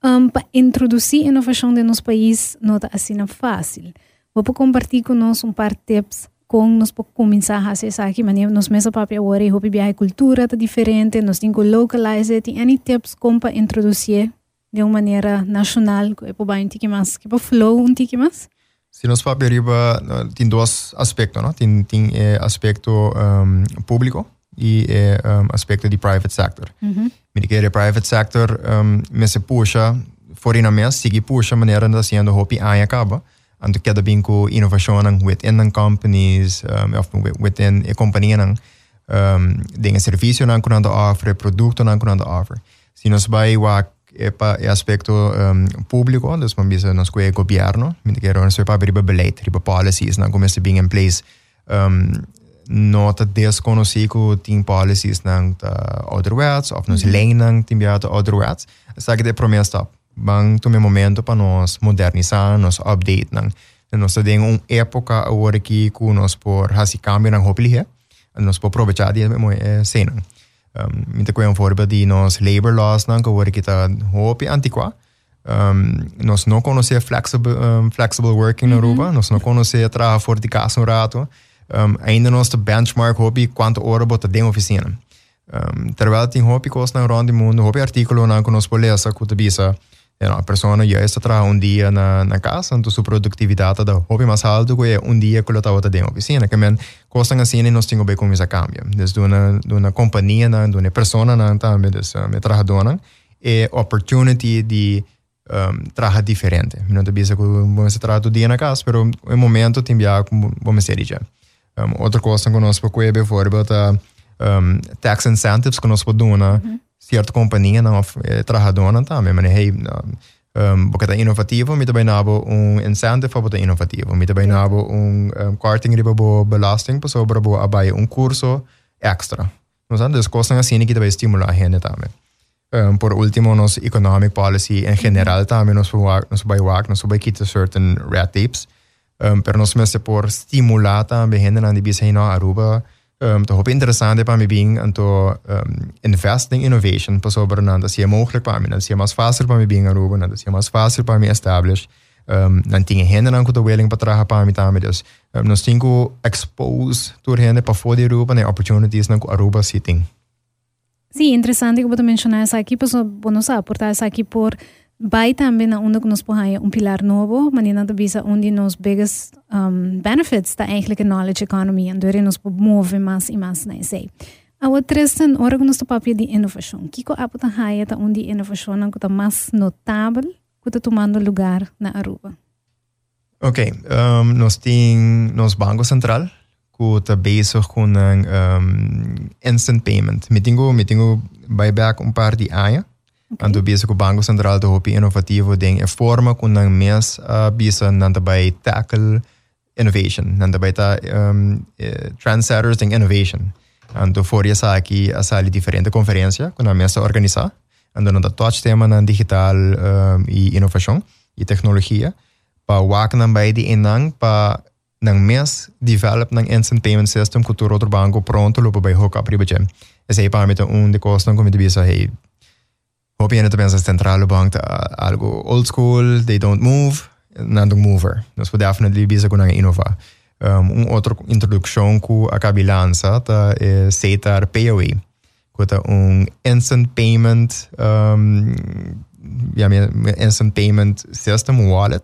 um, para introduzir inovação de nos país não está assim fácil. Vou compartilhar com nós um par de tips com nos começar a aqui, mas nos mesa papel agora e hopi a cultura tá diferente, nos que localize, tem any tips como para introduzir de uma maneira nacional, que é para um tique mais, que para flow um tique mais? Se nos papel riba tem dois aspectos, não? Tem tem é, aspecto um, público e é, um, aspecto de private sector. Uhum. Me que private sector um, me se puxa fora na mesa, sigue puxa maneira de sendo hopi aí acaba. Anto kada bingko inovação within ng companies, um, of within a companhia ng um, dingen serviço ng kunando offer, produto ng kunando offer. Si nos vai wa epa e aspecto um, público, dus man bisa nos kwe governo, mi quero nos pa riba beleid, riba policies na como se being in place. Um, nota desconocido tem policies ng ta ouderwets of nos mm -hmm. leng ng timbiata ouderwets. Sa que de promessa bang tome momento para nós modernizar, nós update nang nós temos uma época agora que nós por hasi cambio nang hoplihe, nós por aproveitar de mo é cena. Um, ko yung voorbeeld de nos labor laws nang agora que tá hopi antiqua. Um, nós não conhecemos flexible um, flexible working na Aruba, nós não conhecemos trabalhar fora de casa um rato. Um, ainda nós benchmark hopi quanto hora bota dentro oficina. Um, terwijl tem hopi costa na rond mundo, hopi artículo nang nós por ler essa kutabisa you know, a persona já está trabalhando um dia na, na casa, então sua produtividade da hobby mais alto que é um dia que ela está outra dentro oficina, que men costa assim e nós temos bem como isso cambia. Desde uma, de companhia, de uma pessoa, também, desde uma trabalhadora, é opportunity de um, trabalhar diferente. Não te bisa que vamos trabalhar o dia na casa, mas no momento tem já como vamos ser já. Um, outra coisa que nós podemos ver, por exemplo, um, tax incentives que nós podemos dar uhum. Certa companhia não eh, trabalhadora também mas hey um, porque é inovativo me também nabo um incentive para inovativo me também nabo um, um karting riba bo belasting para sobre bo abai um curso extra. Nós andas coisas assim que também estimular a gente também um, por último nos economic policy em geral também nos nos vai work nos vai quitar certain red tapes um, pero nos mesmo por estimular também gente na dibisa na Aruba um, toch op interessante pami being en to um, investing innovation. Pa sobra na da siya mohler pami na siya mas faster pami being aruba na da siya mas faster pami establish um, na tinha renda na kuda weling pa traha pami tami das um, nos tingo expose tur renda pa fodi aruba na opportunities na aruba sitting Sí, interesante como te mencionas aquí, pues bueno, o sea, aportar aquí por Buy también a uno que nos puede un pilar nuevo, manina de visa uno nos biggest um, benefits da eigentliche knowledge economy en dure nos move más y más na ese. Awa tristen ora nos to papia di innovación. Kiko ah, apo ta haya ta undi innovación ang kuta mas notable kuta tomando lugar na Aruba. Okay, um, nos ting nos Banco Central kuta bezig kun ang um, instant payment. Mitingo mitingo buyback un par di aja. Ando bisa ko Banco Central to hopi inovativo ding e forma kun nang mes uh, bisa nanda bay tackle innovation, nanda bay ta um, trendsetters ding innovation. Ando for sa aqui a sali diferente conferência kun a mesa organizar. Ando nanda touch tema nan digital um, e inovação e tecnologia pa wak nan bay di inang pa nang mes develop nang instant payment system ku tu outro banco pronto lo pa bay hook up riba jem. Ese aí para mim um de não como de bisa hey Hoopien het pensa centrale bank algo old school, they don't move, nandong mover. Nós podemos definitely bisa ko nang inova. Um, um outro introdução ku a kabilansa ta é setar POE. Ko ta um instant payment um, instant payment system wallet.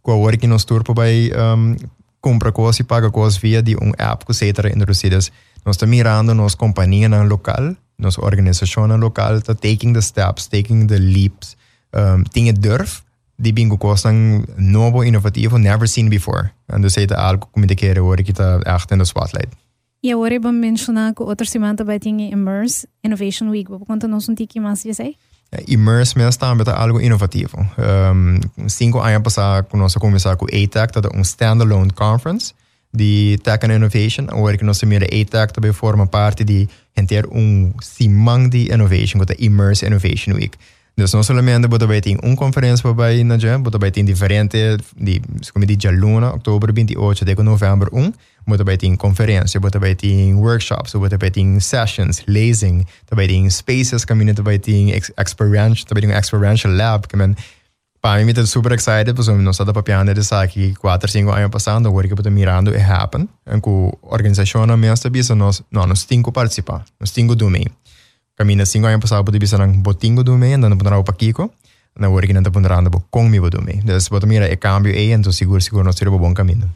Ko agora que nos turpo by um, compra coisas e paga coisas via de um app que setar introduzidas. Nós estamos mirando nos companhia na local nos organisationen lokaal te taking the steps, taking the leaps, um, dingen durf, die bingo kostan novo, innovativo, never seen before. En dus heet algo communiceren hoor ik het echt in de spotlight. E agora eu vou mencionar que outra semana também tinha Immerse Innovation Week. Vou contar nos um tique mais de sei? Immerse mesmo também é algo inovativo. Um, cinco anos passados, nós começamos com a ATAC, que é um standalone conference de Tech and Innovation, onde nós temos a ATAC também forma parte de ter um simang de innovation, é Immerse Innovation Week. Dus não somente bota ter uma conferência para vai na jam, bota vai ter diferente de como de jaluna, outubro 28 de novembro 1, bota vai ter conferência, bota vai ter workshops, bota vai ter sessions, lezing, vai ter spaces, caminho vai ter experiential, vai ter um experiential lab, man para mí me estoy súper excited, pues no está papiando desde aquí 4 o 5 años pasando, porque pues, mirando y happen, en que organización me está no, nos tengo participar, nos tengo domain. Camina 5 años pasado, porque no tengo domain, no para no voy a ir a con mi domain. Entonces, pues mira, el cambio ahí, entonces seguro, seguro no sirve buen camino.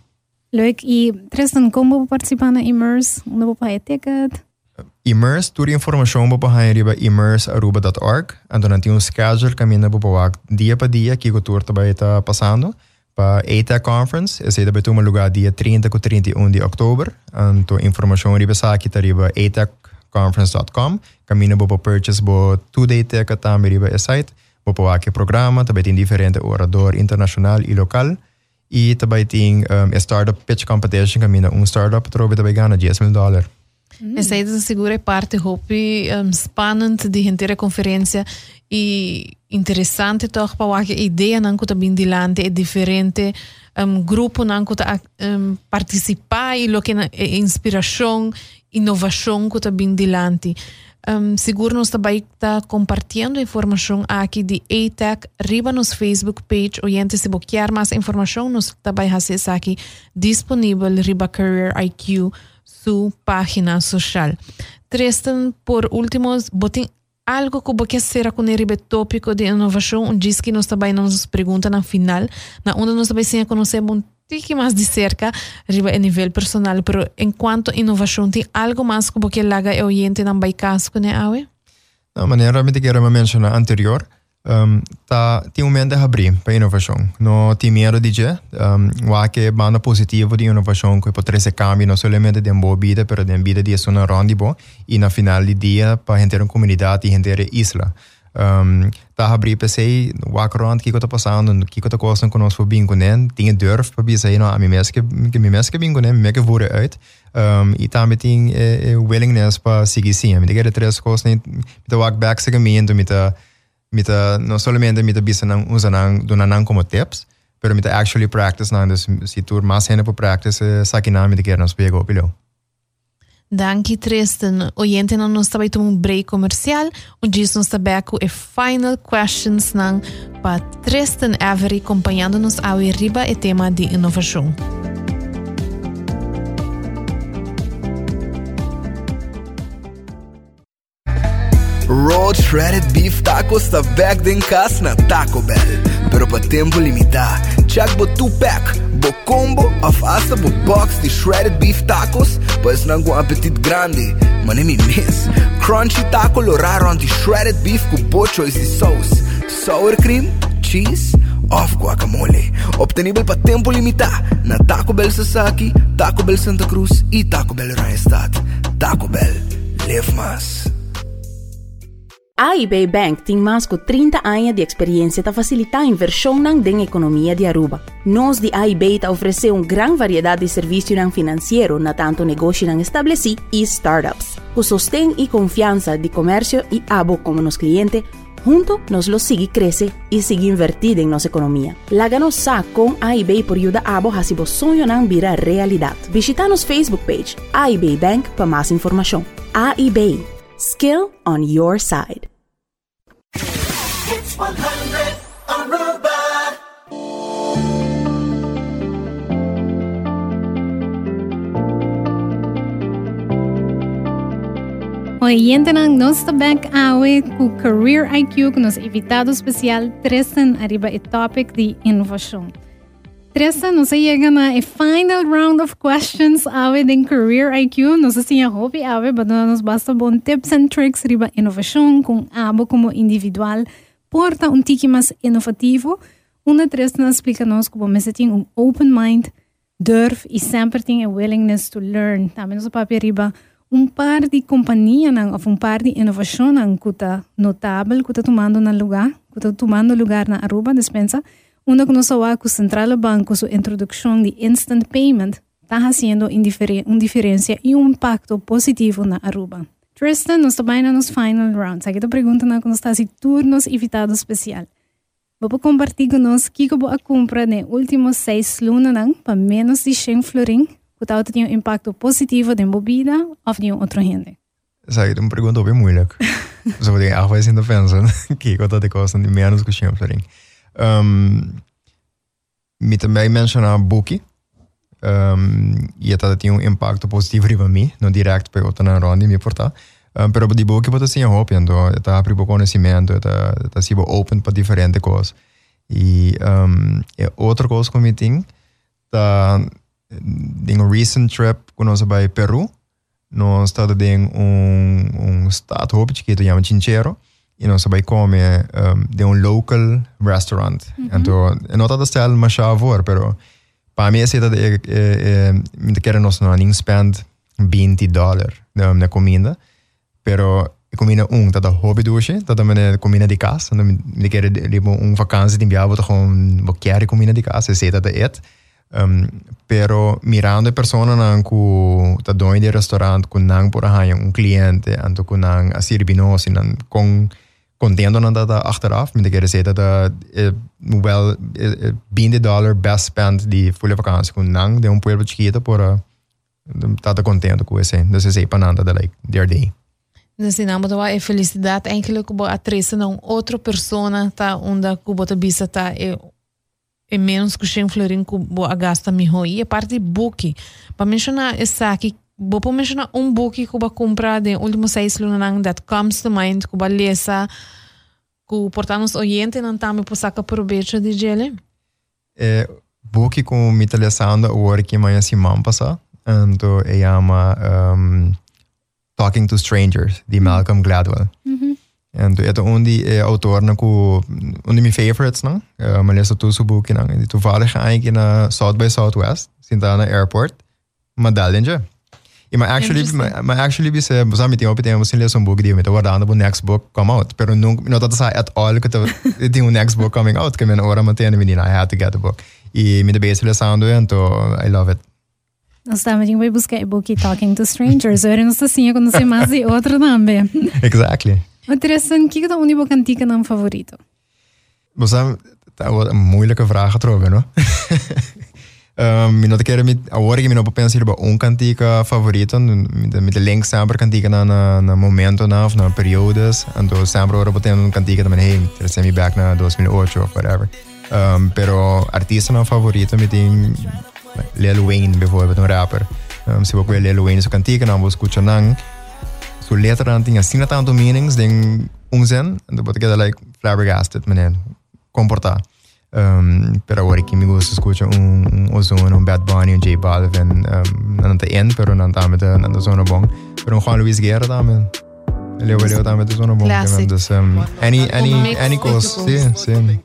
Leuk, y Tristan, ¿cómo participan en Immerse? ¿Dónde va etiquetar? Immerse, para behind riba immersearuba.org. Então, não tem um schedule para o dia para dia que o tour também está passando. Para a ATEC Conference, esse vai ter um lugar dia 30 e 31 de outubro. Então, informação riba aqui está riba atecconference.com. Caminho para purchase para tudo ATEC também riba esse site. Para aqui programa, também tem diferente orador internacional e local. E também tem um, a Startup Pitch Competition, caminho um startup, trobe também ganha 10 mil dólares. Mm. Essa aí segura é parte hopi um, spannend de inteira conferência e interessante toch para a ideia não que dilante é diferente um, grupo não que um, participar e lo que é inspiração inovação que dilante um, seguro nós também está compartilhando informação aqui de ATEC riba nos Facebook page oriente se quer mais informação nós também acessa aqui disponível riba Career IQ su página social. Tristan, por último, botem algo que será com o tópico de inovação, diz que nós também nos pergunta na final, na onde nós também sim conhecemos um pouco mais de cerca, a nível personal, mas enquanto inovação, tem algo mais que laga e oriente na baicas com a awe? Não, mas realmente quero mencionar anterior, um, tá, tem um mente abrir para inovação. Não tem medo de um, o que é banda positivo de inovação que pode ser cambio não somente de uma boa vida, mas de uma vida de uma ronda boa e na final do dia para gente uma comunidade e gente isla. Um, tá abrir para sei, walk around, o que está passando, o que está acontecendo conosco com ele, tinha durf para dizer, não, a mim mesmo que me mesmo que bem com ele, me que vou uit. Um, e também tem eh, willingness para seguir sim. Me diga três coisas, me walk back segmento, me tá mita no solamente mita bisa nang usa nang duna nang como tips pero mita actually practice nang dus si tur mas hene po practice saki na mita quer nos pego pilho Danke, Tristan. Oyente não nos também um break comercial, onde nos também com a final questions nang para Tristan Avery acompanhando-nos ao riba e tema de inovação. Roach shredded beef tako sta back then kas na Taco Bell. Pero pa tempo limita, čak bo tu pack, bo combo, a fasta bo box di shredded beef tacos, pa es nango apetit grandi, ma ne mi mes. Crunchy taco lo raro anti shredded beef con bocho e sauce, sour cream, cheese, off guacamole. Obtenibel pa tempo limita na Taco Bell Sasaki, Taco Bell Santa Cruz i Taco Bell Ryan Stat. Taco Bell, live más. AIB Bank tem mais de 30 anos de experiência para facilitar a inversão na economia de Aruba. Nós de AIB está oferecendo uma grande variedade de serviços financeiros na tanto negócio estabelecido e startups. Com sostém e confiança de comércio e abo como nos clientes, junto nos lo sigue crece e sigue invertido em nossa economia. Láganos sa com AIB por ayuda abo hasi bo sonho nan vira realidade. Visita nos Facebook page AIB Bank para mais informação. AIB Skill on your side. It's 100 Aruba. Oyente ng nossa back awe com Career IQ com nosso invitado especial Tristan arriba e topic de inovação. Tristan, nos chega na final round of questions awe din Career IQ. Nos assim a hobby awe, mas nos basta bom tips and tricks riba inovação com abo como individual porta um tiki mais inovativo. Una Tristan explica-nos como você tem um open mind, durf e sempre tem a willingness to learn. Também nos papel riba um par de companhia nang, ou um par de inovação nang kuta notável kuta tomando na lugar, kuta tomando lugar na Aruba dispensa, onde que nós com o Central Banco sua introdução de instant payment está fazendo uma diferença e um impacto positivo na Aruba. Tristan, nós também nos final rounds. Aqui a pergunta na nós está se turnos invitado especial. Vou compartilhar conosco que eu vou comprar nos últimos seis lunas para menos de 100 florin que tem um impacto positivo de bebida ou de outro gente? Essa é uma pergunta bem moeilijk. Zo denk ik echt wel eens in de pensen. Kijk wat dat ik kost en die menos que chama florin. Um, me também mencionar Bookie. Um, e até tem um impacto positivo para mim, não direto para outra na ronda me portar. Um, pero di Bookie pode ser hope, então está a primeiro conhecimento, está está sido open para diferentes coisas. E um, outra coisa que eu tenho, tá em um recent trip que nós vai Peru, nós estamos em um, um estado hope que se chama Chinchero, e nós vai comer um, de um local restaurant. Mm -hmm. Então, não está style mais favor, pero para mim esse é é é me quer nós não nem spend 20 dólares na comida, pero combina um, dat een hobby doosje, dat dan combina die kaas. En dan de keer die op een vakantie in Biabo, dat gewoon wat keer combina die kaas, ze dat eet. Um, pero mirando persona nan ku ta doin eh, eh, eh, de restaurant ku nan por hanya un cliente anto ku nan asir binos nan con contendo nan data achteraf mit de kere seta da wel binde dollar best spent di fulle vakantie ku nan de un pueblo chiquito por uh, tata contento ku ese. Dus ese pananta da like their day. Nome da é felicidade eigenlijk kubo atresa não outra persona tá onde kubo ta bisa tá é e menos o florin kubo agasta mi hoi a parte para mencionar essa aqui vou para mencionar um book que kubo comprar de último seis lunas that comes to mind kubo lesa ku portanos oyente não tá me saca proveito de gele é book com me telesando o que manhã se man passa então é chama um, Talking to Strangers, the Malcolm Gladwell. Mm-hmm. En toen een eh, autor na ku een mijn favorites na, uh, maar lees dat zo boekje na. Die toevallig ga ik naar South by Southwest, Sintana airport, maar daar linje. Eh, ja, maar actually, maar actually bis eh, samen met jou op het einde lees een boek die next book come out. Pero nunca, no dat is at all dat die next book coming out. Ik ben ora meteen in I had to get the book. I met de base lees aan doen en I love it. Nós estamos indo buscar book Talking to Strangers, agora nós assim conhecer mais de outro também. Exactly. Interessante, que é o único cantiga não favorito? Basa, tá uma moeilijke vraag getroffen? Um, mi nota kere mit agora que mi não pensar ba um cantica favorito mit mit link sempre cantica na na na momento na na periodos então sempre ora botando um cantica também hey ter me back na 2008 ou whatever um, pero artista não favorito mi tem Lil Wayne bijvoorbeeld, een rapper. Um, ze ook weer Lil Wayne, dus ze kan tekenen, was Kuchanang. Zo later aan ting, zien dat aantal meanings ding onzin. En dan word ik dat like flabbergasted, meneer. Comporta. Um, pero ahora que amigos escuchan un, un un Bad Bunny, un J Balvin, ehm, um, aan de end, pero aan de, aan de. Pero gewoon Luis Guerra daarmee. Leo Leo daarmee de. Dus um, any, any, any, any cost, sí, sí.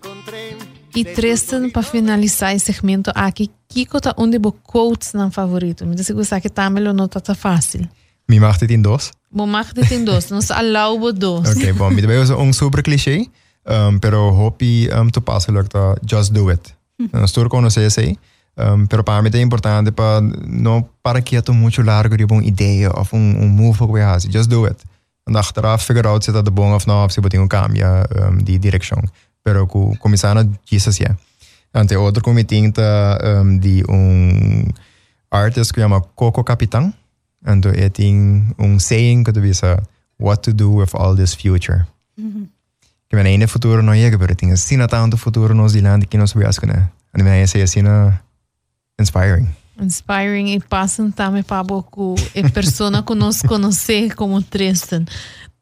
E esse segmento aqui, Kiko tá onde bo quotes não favorito. Me disse que que tá melhor não tá tá fácil. Me macht dit in dos. Bom, marca de tem dois, nós allow bo dois. Ok, bom, me deve um super clichê, um, pero hopi um, tu passa lo que just do it. Nós todos conhecemos aí. Um, pero para mim é importante para não para quieto muito largo de uma ideia ou um, um move que we fazer. Just do it. En achteraf figure out se dat de bom of não, se botar um cambia um, de direção. Pero ku começar a Jesus ja. Ante outro comitê tá um, de um artist que chama Coco Capitão. Então ele tem um saying que diz what to do with all this future. Que men ene futuro não chega, pero tem assim tanto futuro nos dilante que nós sabemos que né. E men esse assim inspiring. Inspiring e passam também para boco e persona que nós conhecer como Tristan.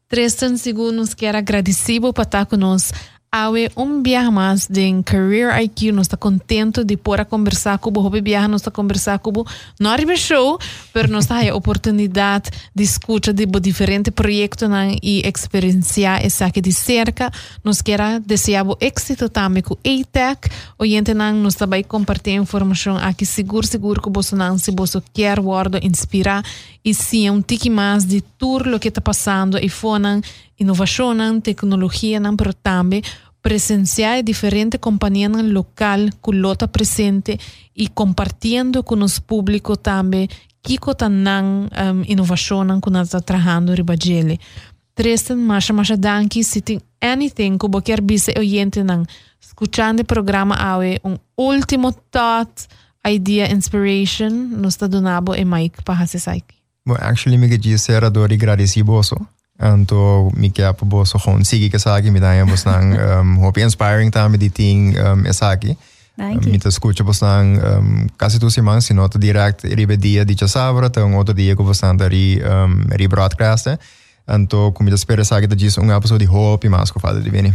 Tristan, segundo nos quer agradecido por estar conosco. Awe um viaje mais de Career IQ, nós está contento de pôr a conversar com o Hobby Viaje, nós está conversar com o arriba show, mas nós está a oportunidade de escutar de diferentes projetos né, e experienciar essa aqui de cerca. Nós quer desejar êxito também com a ATEC, oyente não, nós também compartilhar informação aqui seguro, seguro que você não, se você quer guarda, inspirar. E sim um tique mais de tudo o que está passando e foram Innovationen, tecnologierna, pero también presencia de diferentes compañías local culota presente y compartiendo con el público también kiko tanan um, em, innovationen kuna ta trabajando ribajele. Masha masha danki sitin anything ku boker bise oyente nan escuchando programa awe un último thought, idea, inspiration nos ta donabo e Mike para hacer Bueno, actually me que era do agradeciboso. Boso. Anto mi kaya po boso kon sige ka sa akin mi tayo bos nang um, hope inspiring tami di ting um, esaki. Thank Um, you. mi ta escucha bos nang um, kasi tu si man sino to direct ribe dia di cha sabra ta un outro dia bos nang dari um, ri broadcast. Anto kung mi ta spera sa akin ta jis un episode hope mas ko fada di bini.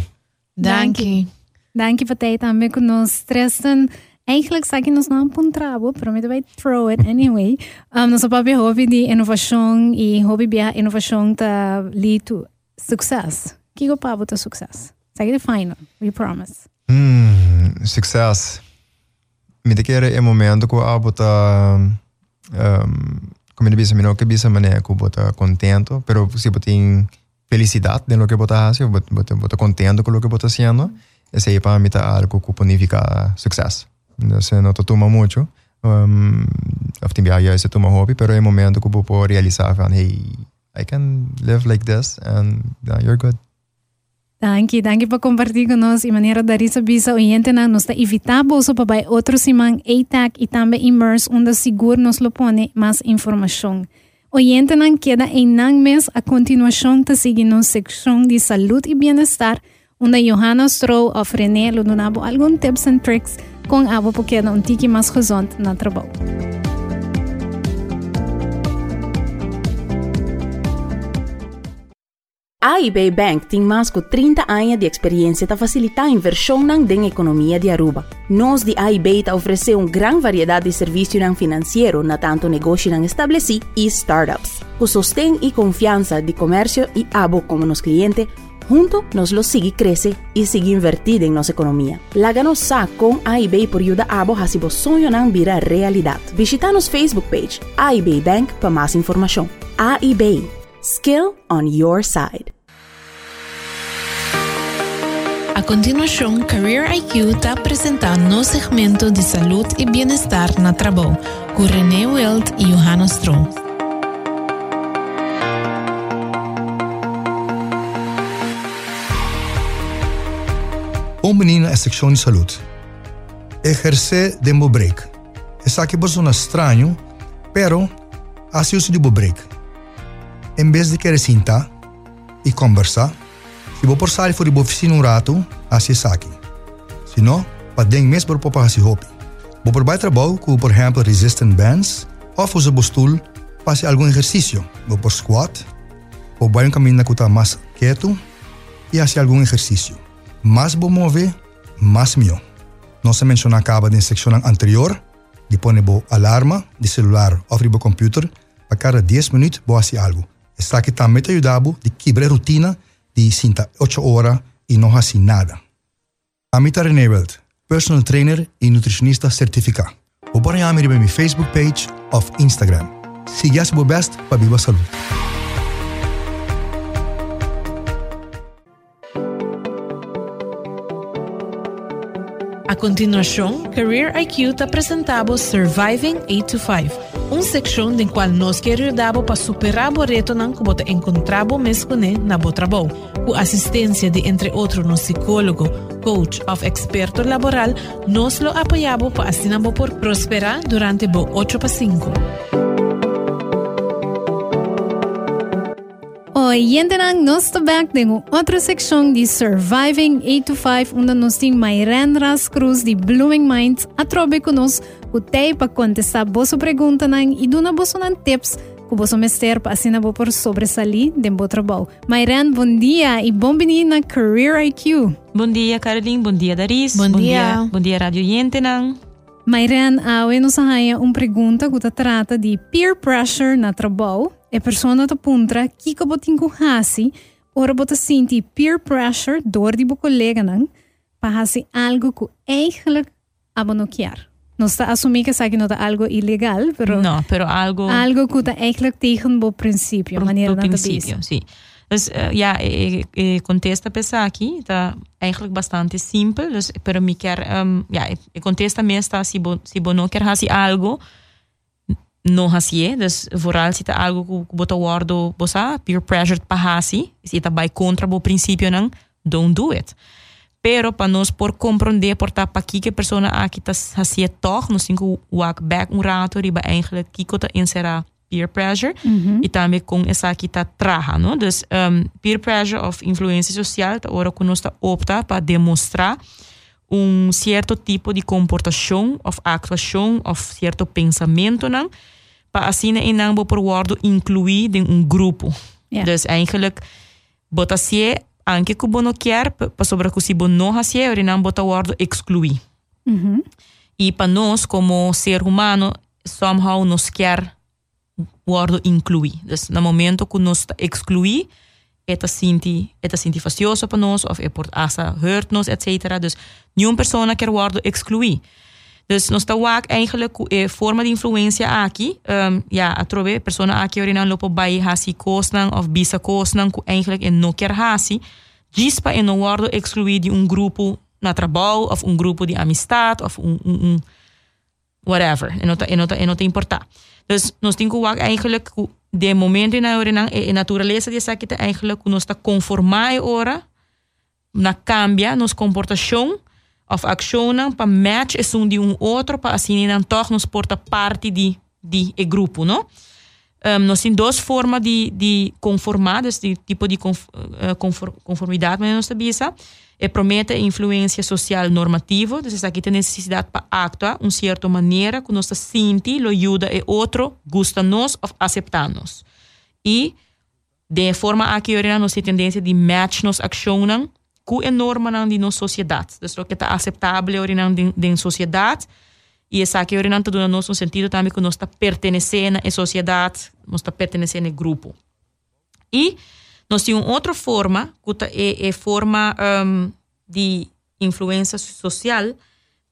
Danke. Dank je voor tijd aan me nos Tristan. Eigenlijk zeg je nos não apontrabo, pero me vai throw it anyway. Um, nosso papi hobby de inovação e hobby bia inovação ta lead to success. Que go pabo ta success? Zeg de final, we promise. Hmm, success. Mi te kere e momento ko abo ta um, como bisa mi no que bisa mané ko bota contento, pero si botin felicidade de lo que bota hace, bota, bota, bota contento con lo que bota haciendo, ese aí para mí ta algo que significa success. se não toma muito. Um, after yeah, yeah, se toma hobby, pero em momento que o realizar, van, hey, I can live like this and uh, you're good. Danke, danke por compartir con nosotros y manera de risa bisa oyente na nos invitamos para otros imán ATAC y también Immerse, donde seguro nos lo pone más información. Oyente na queda en nan mes a continuación te sigue en sección de salud y bienestar, donde Johanna Stroh o René lo donabo algún tips and tricks com abo porque queda um tique mais gezond na trabalho. AIB Bank tem mais de 30 anos de experiência para facilitar a inversão na economia de Aruba. Nós de AIB ta oferece uma grande variedade de serviços financeiros na tanto negócio estabelecido e startups. Com sostém e confiança de comércio e abo como nos clientes, Junto nos lo sigue cresce e sigue invertida em nossa economia. Laga nos sa com a por ajuda a borra se vos sonho não vira realidade. Visita nos Facebook page, a eBay Bank, para mais informação. A eBay. Skill on your side. A continuação, Career IQ está apresentando o segmento de saúde e bem-estar na trabalho, com René Wild e Johanna Strong. Bom menino é secção de saúde. Exercer demo break. Essa aqui é estranho, pero assim uso de break. Em vez de querer sentar e conversar, se vou por sair fora da oficina um rato, assim é aqui. Se não, para den mesmo para para assim hopi. Vou por trabalho com, por exemplo, resistant bands, ou o stool para algum exercício. Vou por squat, ou vai um caminho que está mais quieto e assim algum exercício. Mais vou mover, mais melhor. Não se menciona acaba na secção anterior, de pôr bo alarma de celular ou de computer, para cada 10 minutos vou fazer algo. Está aqui também te ajudando de quebrar rotina de 8 horas e não fazer nada. Amita Renewald, personal trainer e nutricionista certificado. Vou pôr em meu Facebook page ou Instagram. Siga o best para viva saúde. A continuação, Career IQ te apresentava Surviving 8 to 5, uma secção em qual nós queremos ajudar para superar o reto que você encontrava mesmo na seu trabalho. Com assistência de, entre outros, um psicólogo, coach ou experto laboral, nós lo apoiamos para assim por prosperar durante o 8 para 5. Hoy nang nos back de outra secção de Surviving 8 to 5 onde nós temos Mayran Ras Cruz de Blooming Minds a trobe conosco o tei para contestar boa pergunta nang e duna boa nan tips que você mester para assim bo por sobresalir de bom trabalho. Mayran, bom dia e bom na Career IQ. Bom dia, Caroline. Bom dia, Daris. Bom, bom dia. dia. Bom dia, Rádio Yentenang. Mayran, awe nos haya uma pergunta que trata de peer pressure na trabalho e persona ta puntra ki ka botin ku hasi ora bota sinti peer pressure door die bo collega nang pa hasi algo ku eigenlijk abonokiar. No está assumir que sabe que não está algo ilegal, pero no, pero algo algo que está eigenlijk tegen o princípio, maneira do princípio, sim. Dus uh, ja, ik, ik contesta pensar aqui, tá eigenlijk bastante simples, dus pero me quer, um, ja, ik contesta mesmo se bo, se bo não quer fazer algo, não hasie, dus vooral se algo que bota wardo bosa peer pressure pa hasi, se tá vai contra o princípio não, don't do it. Pero para nós por compreender por tá para que a pessoa aqui tá hasie toch, nós cinco walk back um rato riba eigenlijk kiko tá inserar peer pressure uhum. e também com essa aqui tá traha, não? Dus um, peer pressure of influência social, tá hora que nós tá opta para demonstrar um certo tipo de comportação ou atuação ou certo pensamento não pa asine in nang por wordo incluído em um grupo. Yeah. Dus eigenlijk bota anche ku bono kier mhm. pa sobra ku si bono hasie in nang bota wordo exclui. Mm -hmm. E para nós como ser humano somehow nos kier wordo inclui. Dus na momento que nos exclui eta sinti eta sinti fastidioso para nós of e port asa hurt nos etc. Dus nenhuma persona kier wordo exclui. Dus nós ook eigenlijk é forma de influência aqui um, ja a trove persona aqui orinan lopo bai hasi kosnan of bisa kosnan ku eigenlijk não quer hasi. Diz para não worden excluir de um grupo na trabalho of um grupo de amistad of um, um, um whatever. E não tá e não tá e não tem importar dus nós temos ook eigenlijk de momento na hora na e natureza dessa que eigenlijk nós está conformar ora na cambia nos comportação of ação para match é um de outro para assim não toch nos porta parte de de e grupo não um, nós temos duas formas de de conformar desse tipo de conformidade mas nós sabia e promete influência social normativa, então aqui tem necessidade para actuar uma certa maneira que nós sente, lo ajuda e outro gosta nós ou aceita. E de forma aqui nós temos tendência de match nos ações com a norma de nossa sociedade. Então, o que está aceitável na de sociedade e essa aqui está dando nós um sentido também que nós está pertencendo à sociedade, nós está pertencendo ao grupo. E Nós temos outra forma, que é, é forma um, de influência social,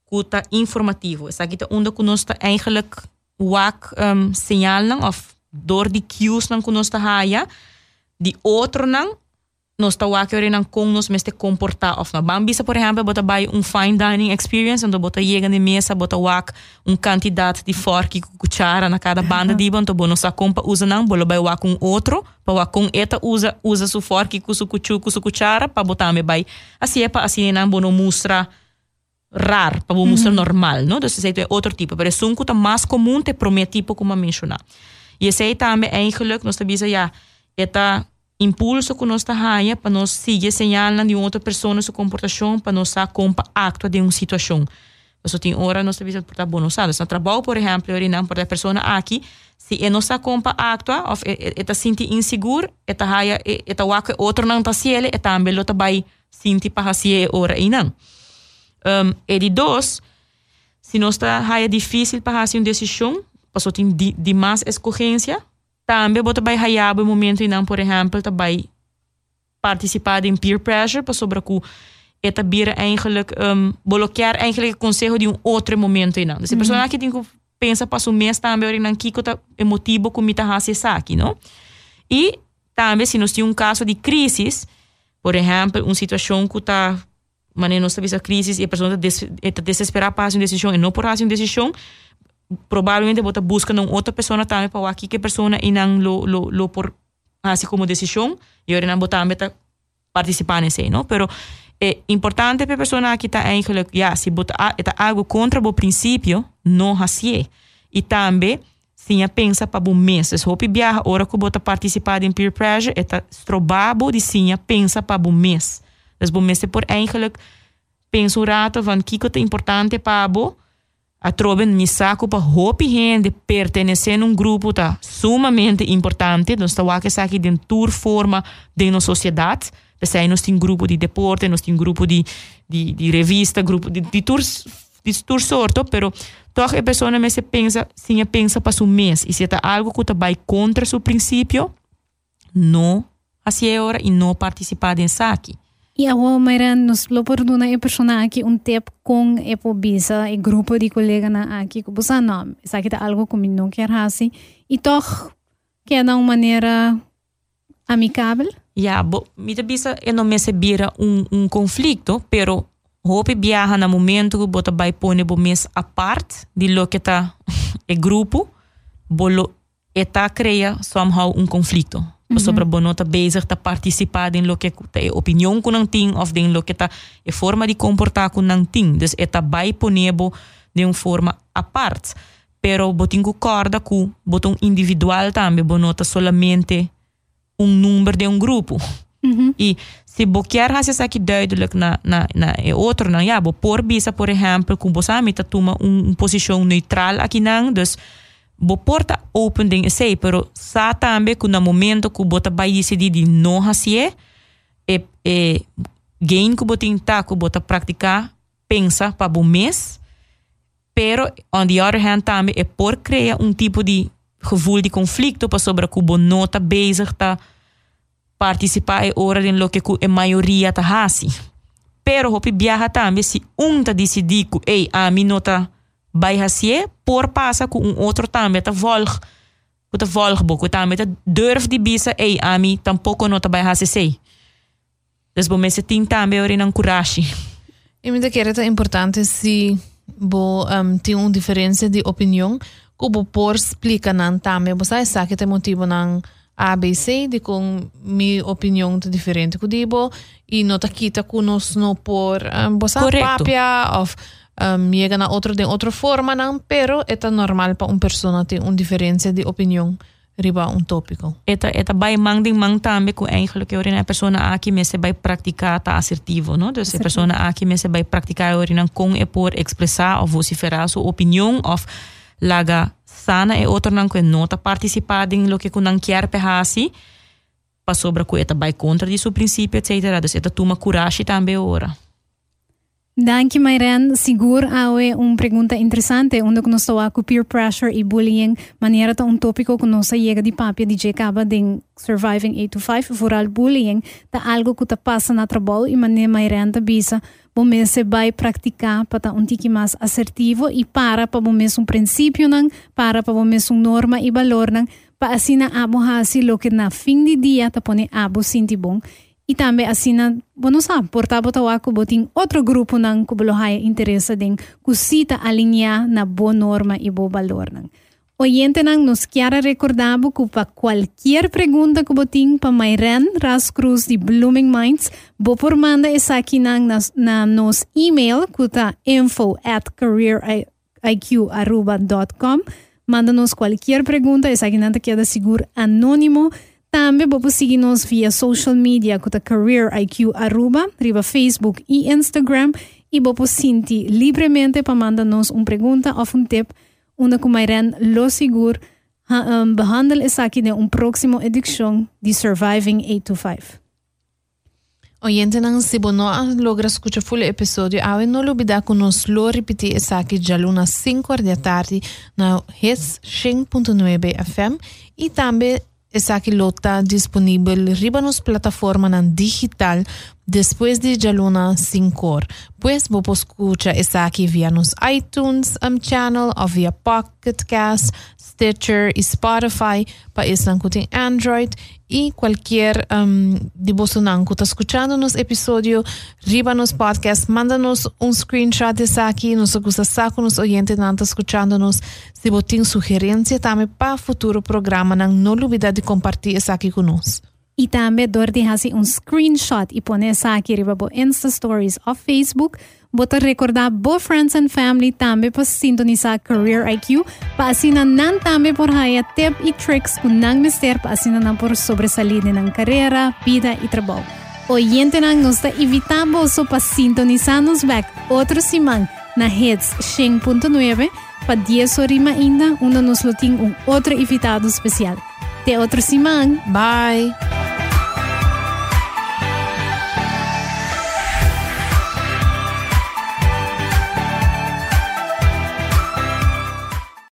que é informativo. Essa aqui é onde que nós eigenlijk wak um, sinal of door die cues que nós está de outro não nos tawa que rin ang kung nos meste comportar of na bambisa por exemplo bota bay um fine dining experience onde bota chega na mesa bota wak um candidato de fork com cuchara na cada banda de bon to bono sa compa usa não bolo bay wak um outro pa wak com eta usa usa su fork com su cuchu com su cuchara pa botar me bay assim é pa assim não bono mostra rar pa bo mostra normal no? Dus é outro tipo pero é um que mais comum te prometipo como mencionar e esse aí também eigenlijk nos tabisa ja eta impulso que nós está para nós seguir señalando de outra pessoa sua comportação para nós compa actua de uma situação. Você tem hora nós temos por bom nós No trabalho, por exemplo, eu não por a pessoa aqui, se é nossa compa actua, ou está sente inseguro, está haia, está waka outro não está se ele, está também está vai sente para se hora e não. Um, e de dois, se nós está haia difícil para fazer uma decisão, passou tem de, de mais escorrência, também bota vai hayabo momento e não, por exemplo, também participar em peer pressure para sobre que eta bira eigenlijk um, bloquear eigenlijk conselho de um outro momento e não. Se a pessoa que tem que pensa para o mês também ori não kiko tá emotivo com mita hase saki, não? E também se nós temos um caso de crise, por exemplo, uma situação que está maneira nós temos a crise e a pessoa está desesperada para fazer uma decisão e não por fazer uma decisão, provavelmente bota busca num outra pessoa também para aqui que pessoa e não lo lo lo por assim como decisão e ora não botar meta participar nesse não pero é importante para a pessoa que está eigenlijk ja se bota está algo contra o princípio não assim e também sim pensa para o mês se hope viaja hora que bota participar em peer pressure está provável de sim pensa para o mês dus o mês por eigenlijk pensa um rato van que é importante para o a troben mi saco para hopi gente pertenecer a um grupo tá sumamente importante nós está aqui aqui de tour forma de sociedade Pensei, nós temos grupo de deporte, nós temos grupo de, de, de revista, grupo de, de tours de tour sorto, pero toch a pessoa me se pensa, sim pensa para o mês e se está algo que vai contra seu princípio, não é hora e não participar em saque. E agora, Mayra, nos lo perdona a pessoa aqui um tempo com a pobisa e grupo de colega na aqui que você não, isso aqui é algo que não quer assim e toch quer de uma maneira amigável. Ja, bo, mi bisa e não me se bira um, um conflito, pero hope viaja no momento que bota vai pone bo mes a parte de lo que tá e grupo, bolo eta cria somehow um conflito. Uhum. Sobre bono tá bezig te participar em lo que é opinião com não tem of em lo que tá é forma de comportar com não tem. Dus eta vai ponebo de uma forma a parte. Pero botin concorda com botom individual também bono tá solamente um número de um grupo. Uhum. E se boquear hace aqui duidelijk na na na é outro não, ja, bo por bisa por exemplo, você tá toma um, um posição neutral aqui não, dus bo porta open ding sei, pero sa tambe no momento que bota vai decidir de não hacer, e, e gain que botin tá que bota praticar, pensa para o mês, pero on the other hand também é por criar um tipo de gevoel de conflicto para sobre que o nota bezig tá participar e ora em lo que a maioria tá hasi. Pero hopi viaja também se um tá decidir que ei a mim nota vai hasie por passa com um outro também tá volg que tá volg boco também tá durf de bisa ei a mim tampouco nota vai hasie. Dus bom se tem também ora não coragem. E me que é importante se bo um, tem uma diferença de opinião como por explica nan também você sabe que tem motivo nan ABC de com minha opinião é diferente que dibo e não tá quita com nós não por um, você papia of um, llegan a otro de otra forma, ¿no? pero es normal para una persona tener una diferencia de opinión riba un tópico. Eta eta bij mang ding mang tambe ku eigenlijk ori na persona aki mese bij practica ta assertivo, no? Dus de persona aki mese bij practica ori nan kon e por expressar of vociferar su opinión of laga sana e otro nan ku nota participar ding lo que ku nan kiar pe hasi pa sobra ku eta bij contra di su principio, etc. Dus eta tuma courage tambe ora. Danke, Mayren. Sigur awe un pregunta interessante undo que nos peer pressure e bullying. Maniera ta un tópico que nos llega di papia di je kaba ding surviving 8 to 5 voral bullying. Ta algo que ta passa na trabalho e mane Mayren ta bisa bomen se vai practicar para un tiki mas assertivo e para para bomen un princípio nan para para bomen un norma e valor nan. Pa asina abo hasi lo que na fin di dia ta pone abo sinti bon e também assim, não sabe, portava tawa ko boting outro grupo nang kubulohay interesse din kusita alinhar na boa norma e boa valor nang. Oyente nos quer recordar que para qualquer pergunta que para Mayren Ras Cruz de Blooming Minds, bo por manda essa aqui nang na, na nos email kuta info at careeriq.com Manda nos qualquer pergunta, essa aqui nanta queda seguro anônimo também pode seguir-nos via social media com a Career IQ Aruba, Facebook e Instagram e pode sentir livremente para mandar-nos uma pergunta ou um tip onde irán lo seguro um, behandel essa aqui de uma próxima edição de Surviving 825. Oyente nang si bono logra escuchar full episódio, awe no olvidar que nos lo repetir essa aqui já luna 5 da tarde na hits 100.9 FM e também esa quilota disponible riba nos plataforma nan digital después de ya luna 5. Pues vos escucha esa aquí via nos iTunes am channel o via Pocket Cast Stitcher y Spotify pa en Android y cualquier um, de vos escuchándonos episodio ríbanos podcast mándanos un screenshot de aquí nos gusta saco nos oyente nanta escuchándonos. Si vos sugerencia también para futuro programa nan, no olvidar de compartir aquí con nosotros y también dor de un screenshot y pones aquí arriba bo Insta Stories o Facebook Bota recordar bo friends and family também para sintonizar Career IQ para assinar nan também por haya tip e tricks com nang mister para assinar nan por sobresalir na carreira, vida e trabalho. Oyente nang nos está evitando para sintonizar nos back outro semana na redes 100.9 para 10 horas ainda, onde nos tem um outro invitado especial. Até outra semana. Bye!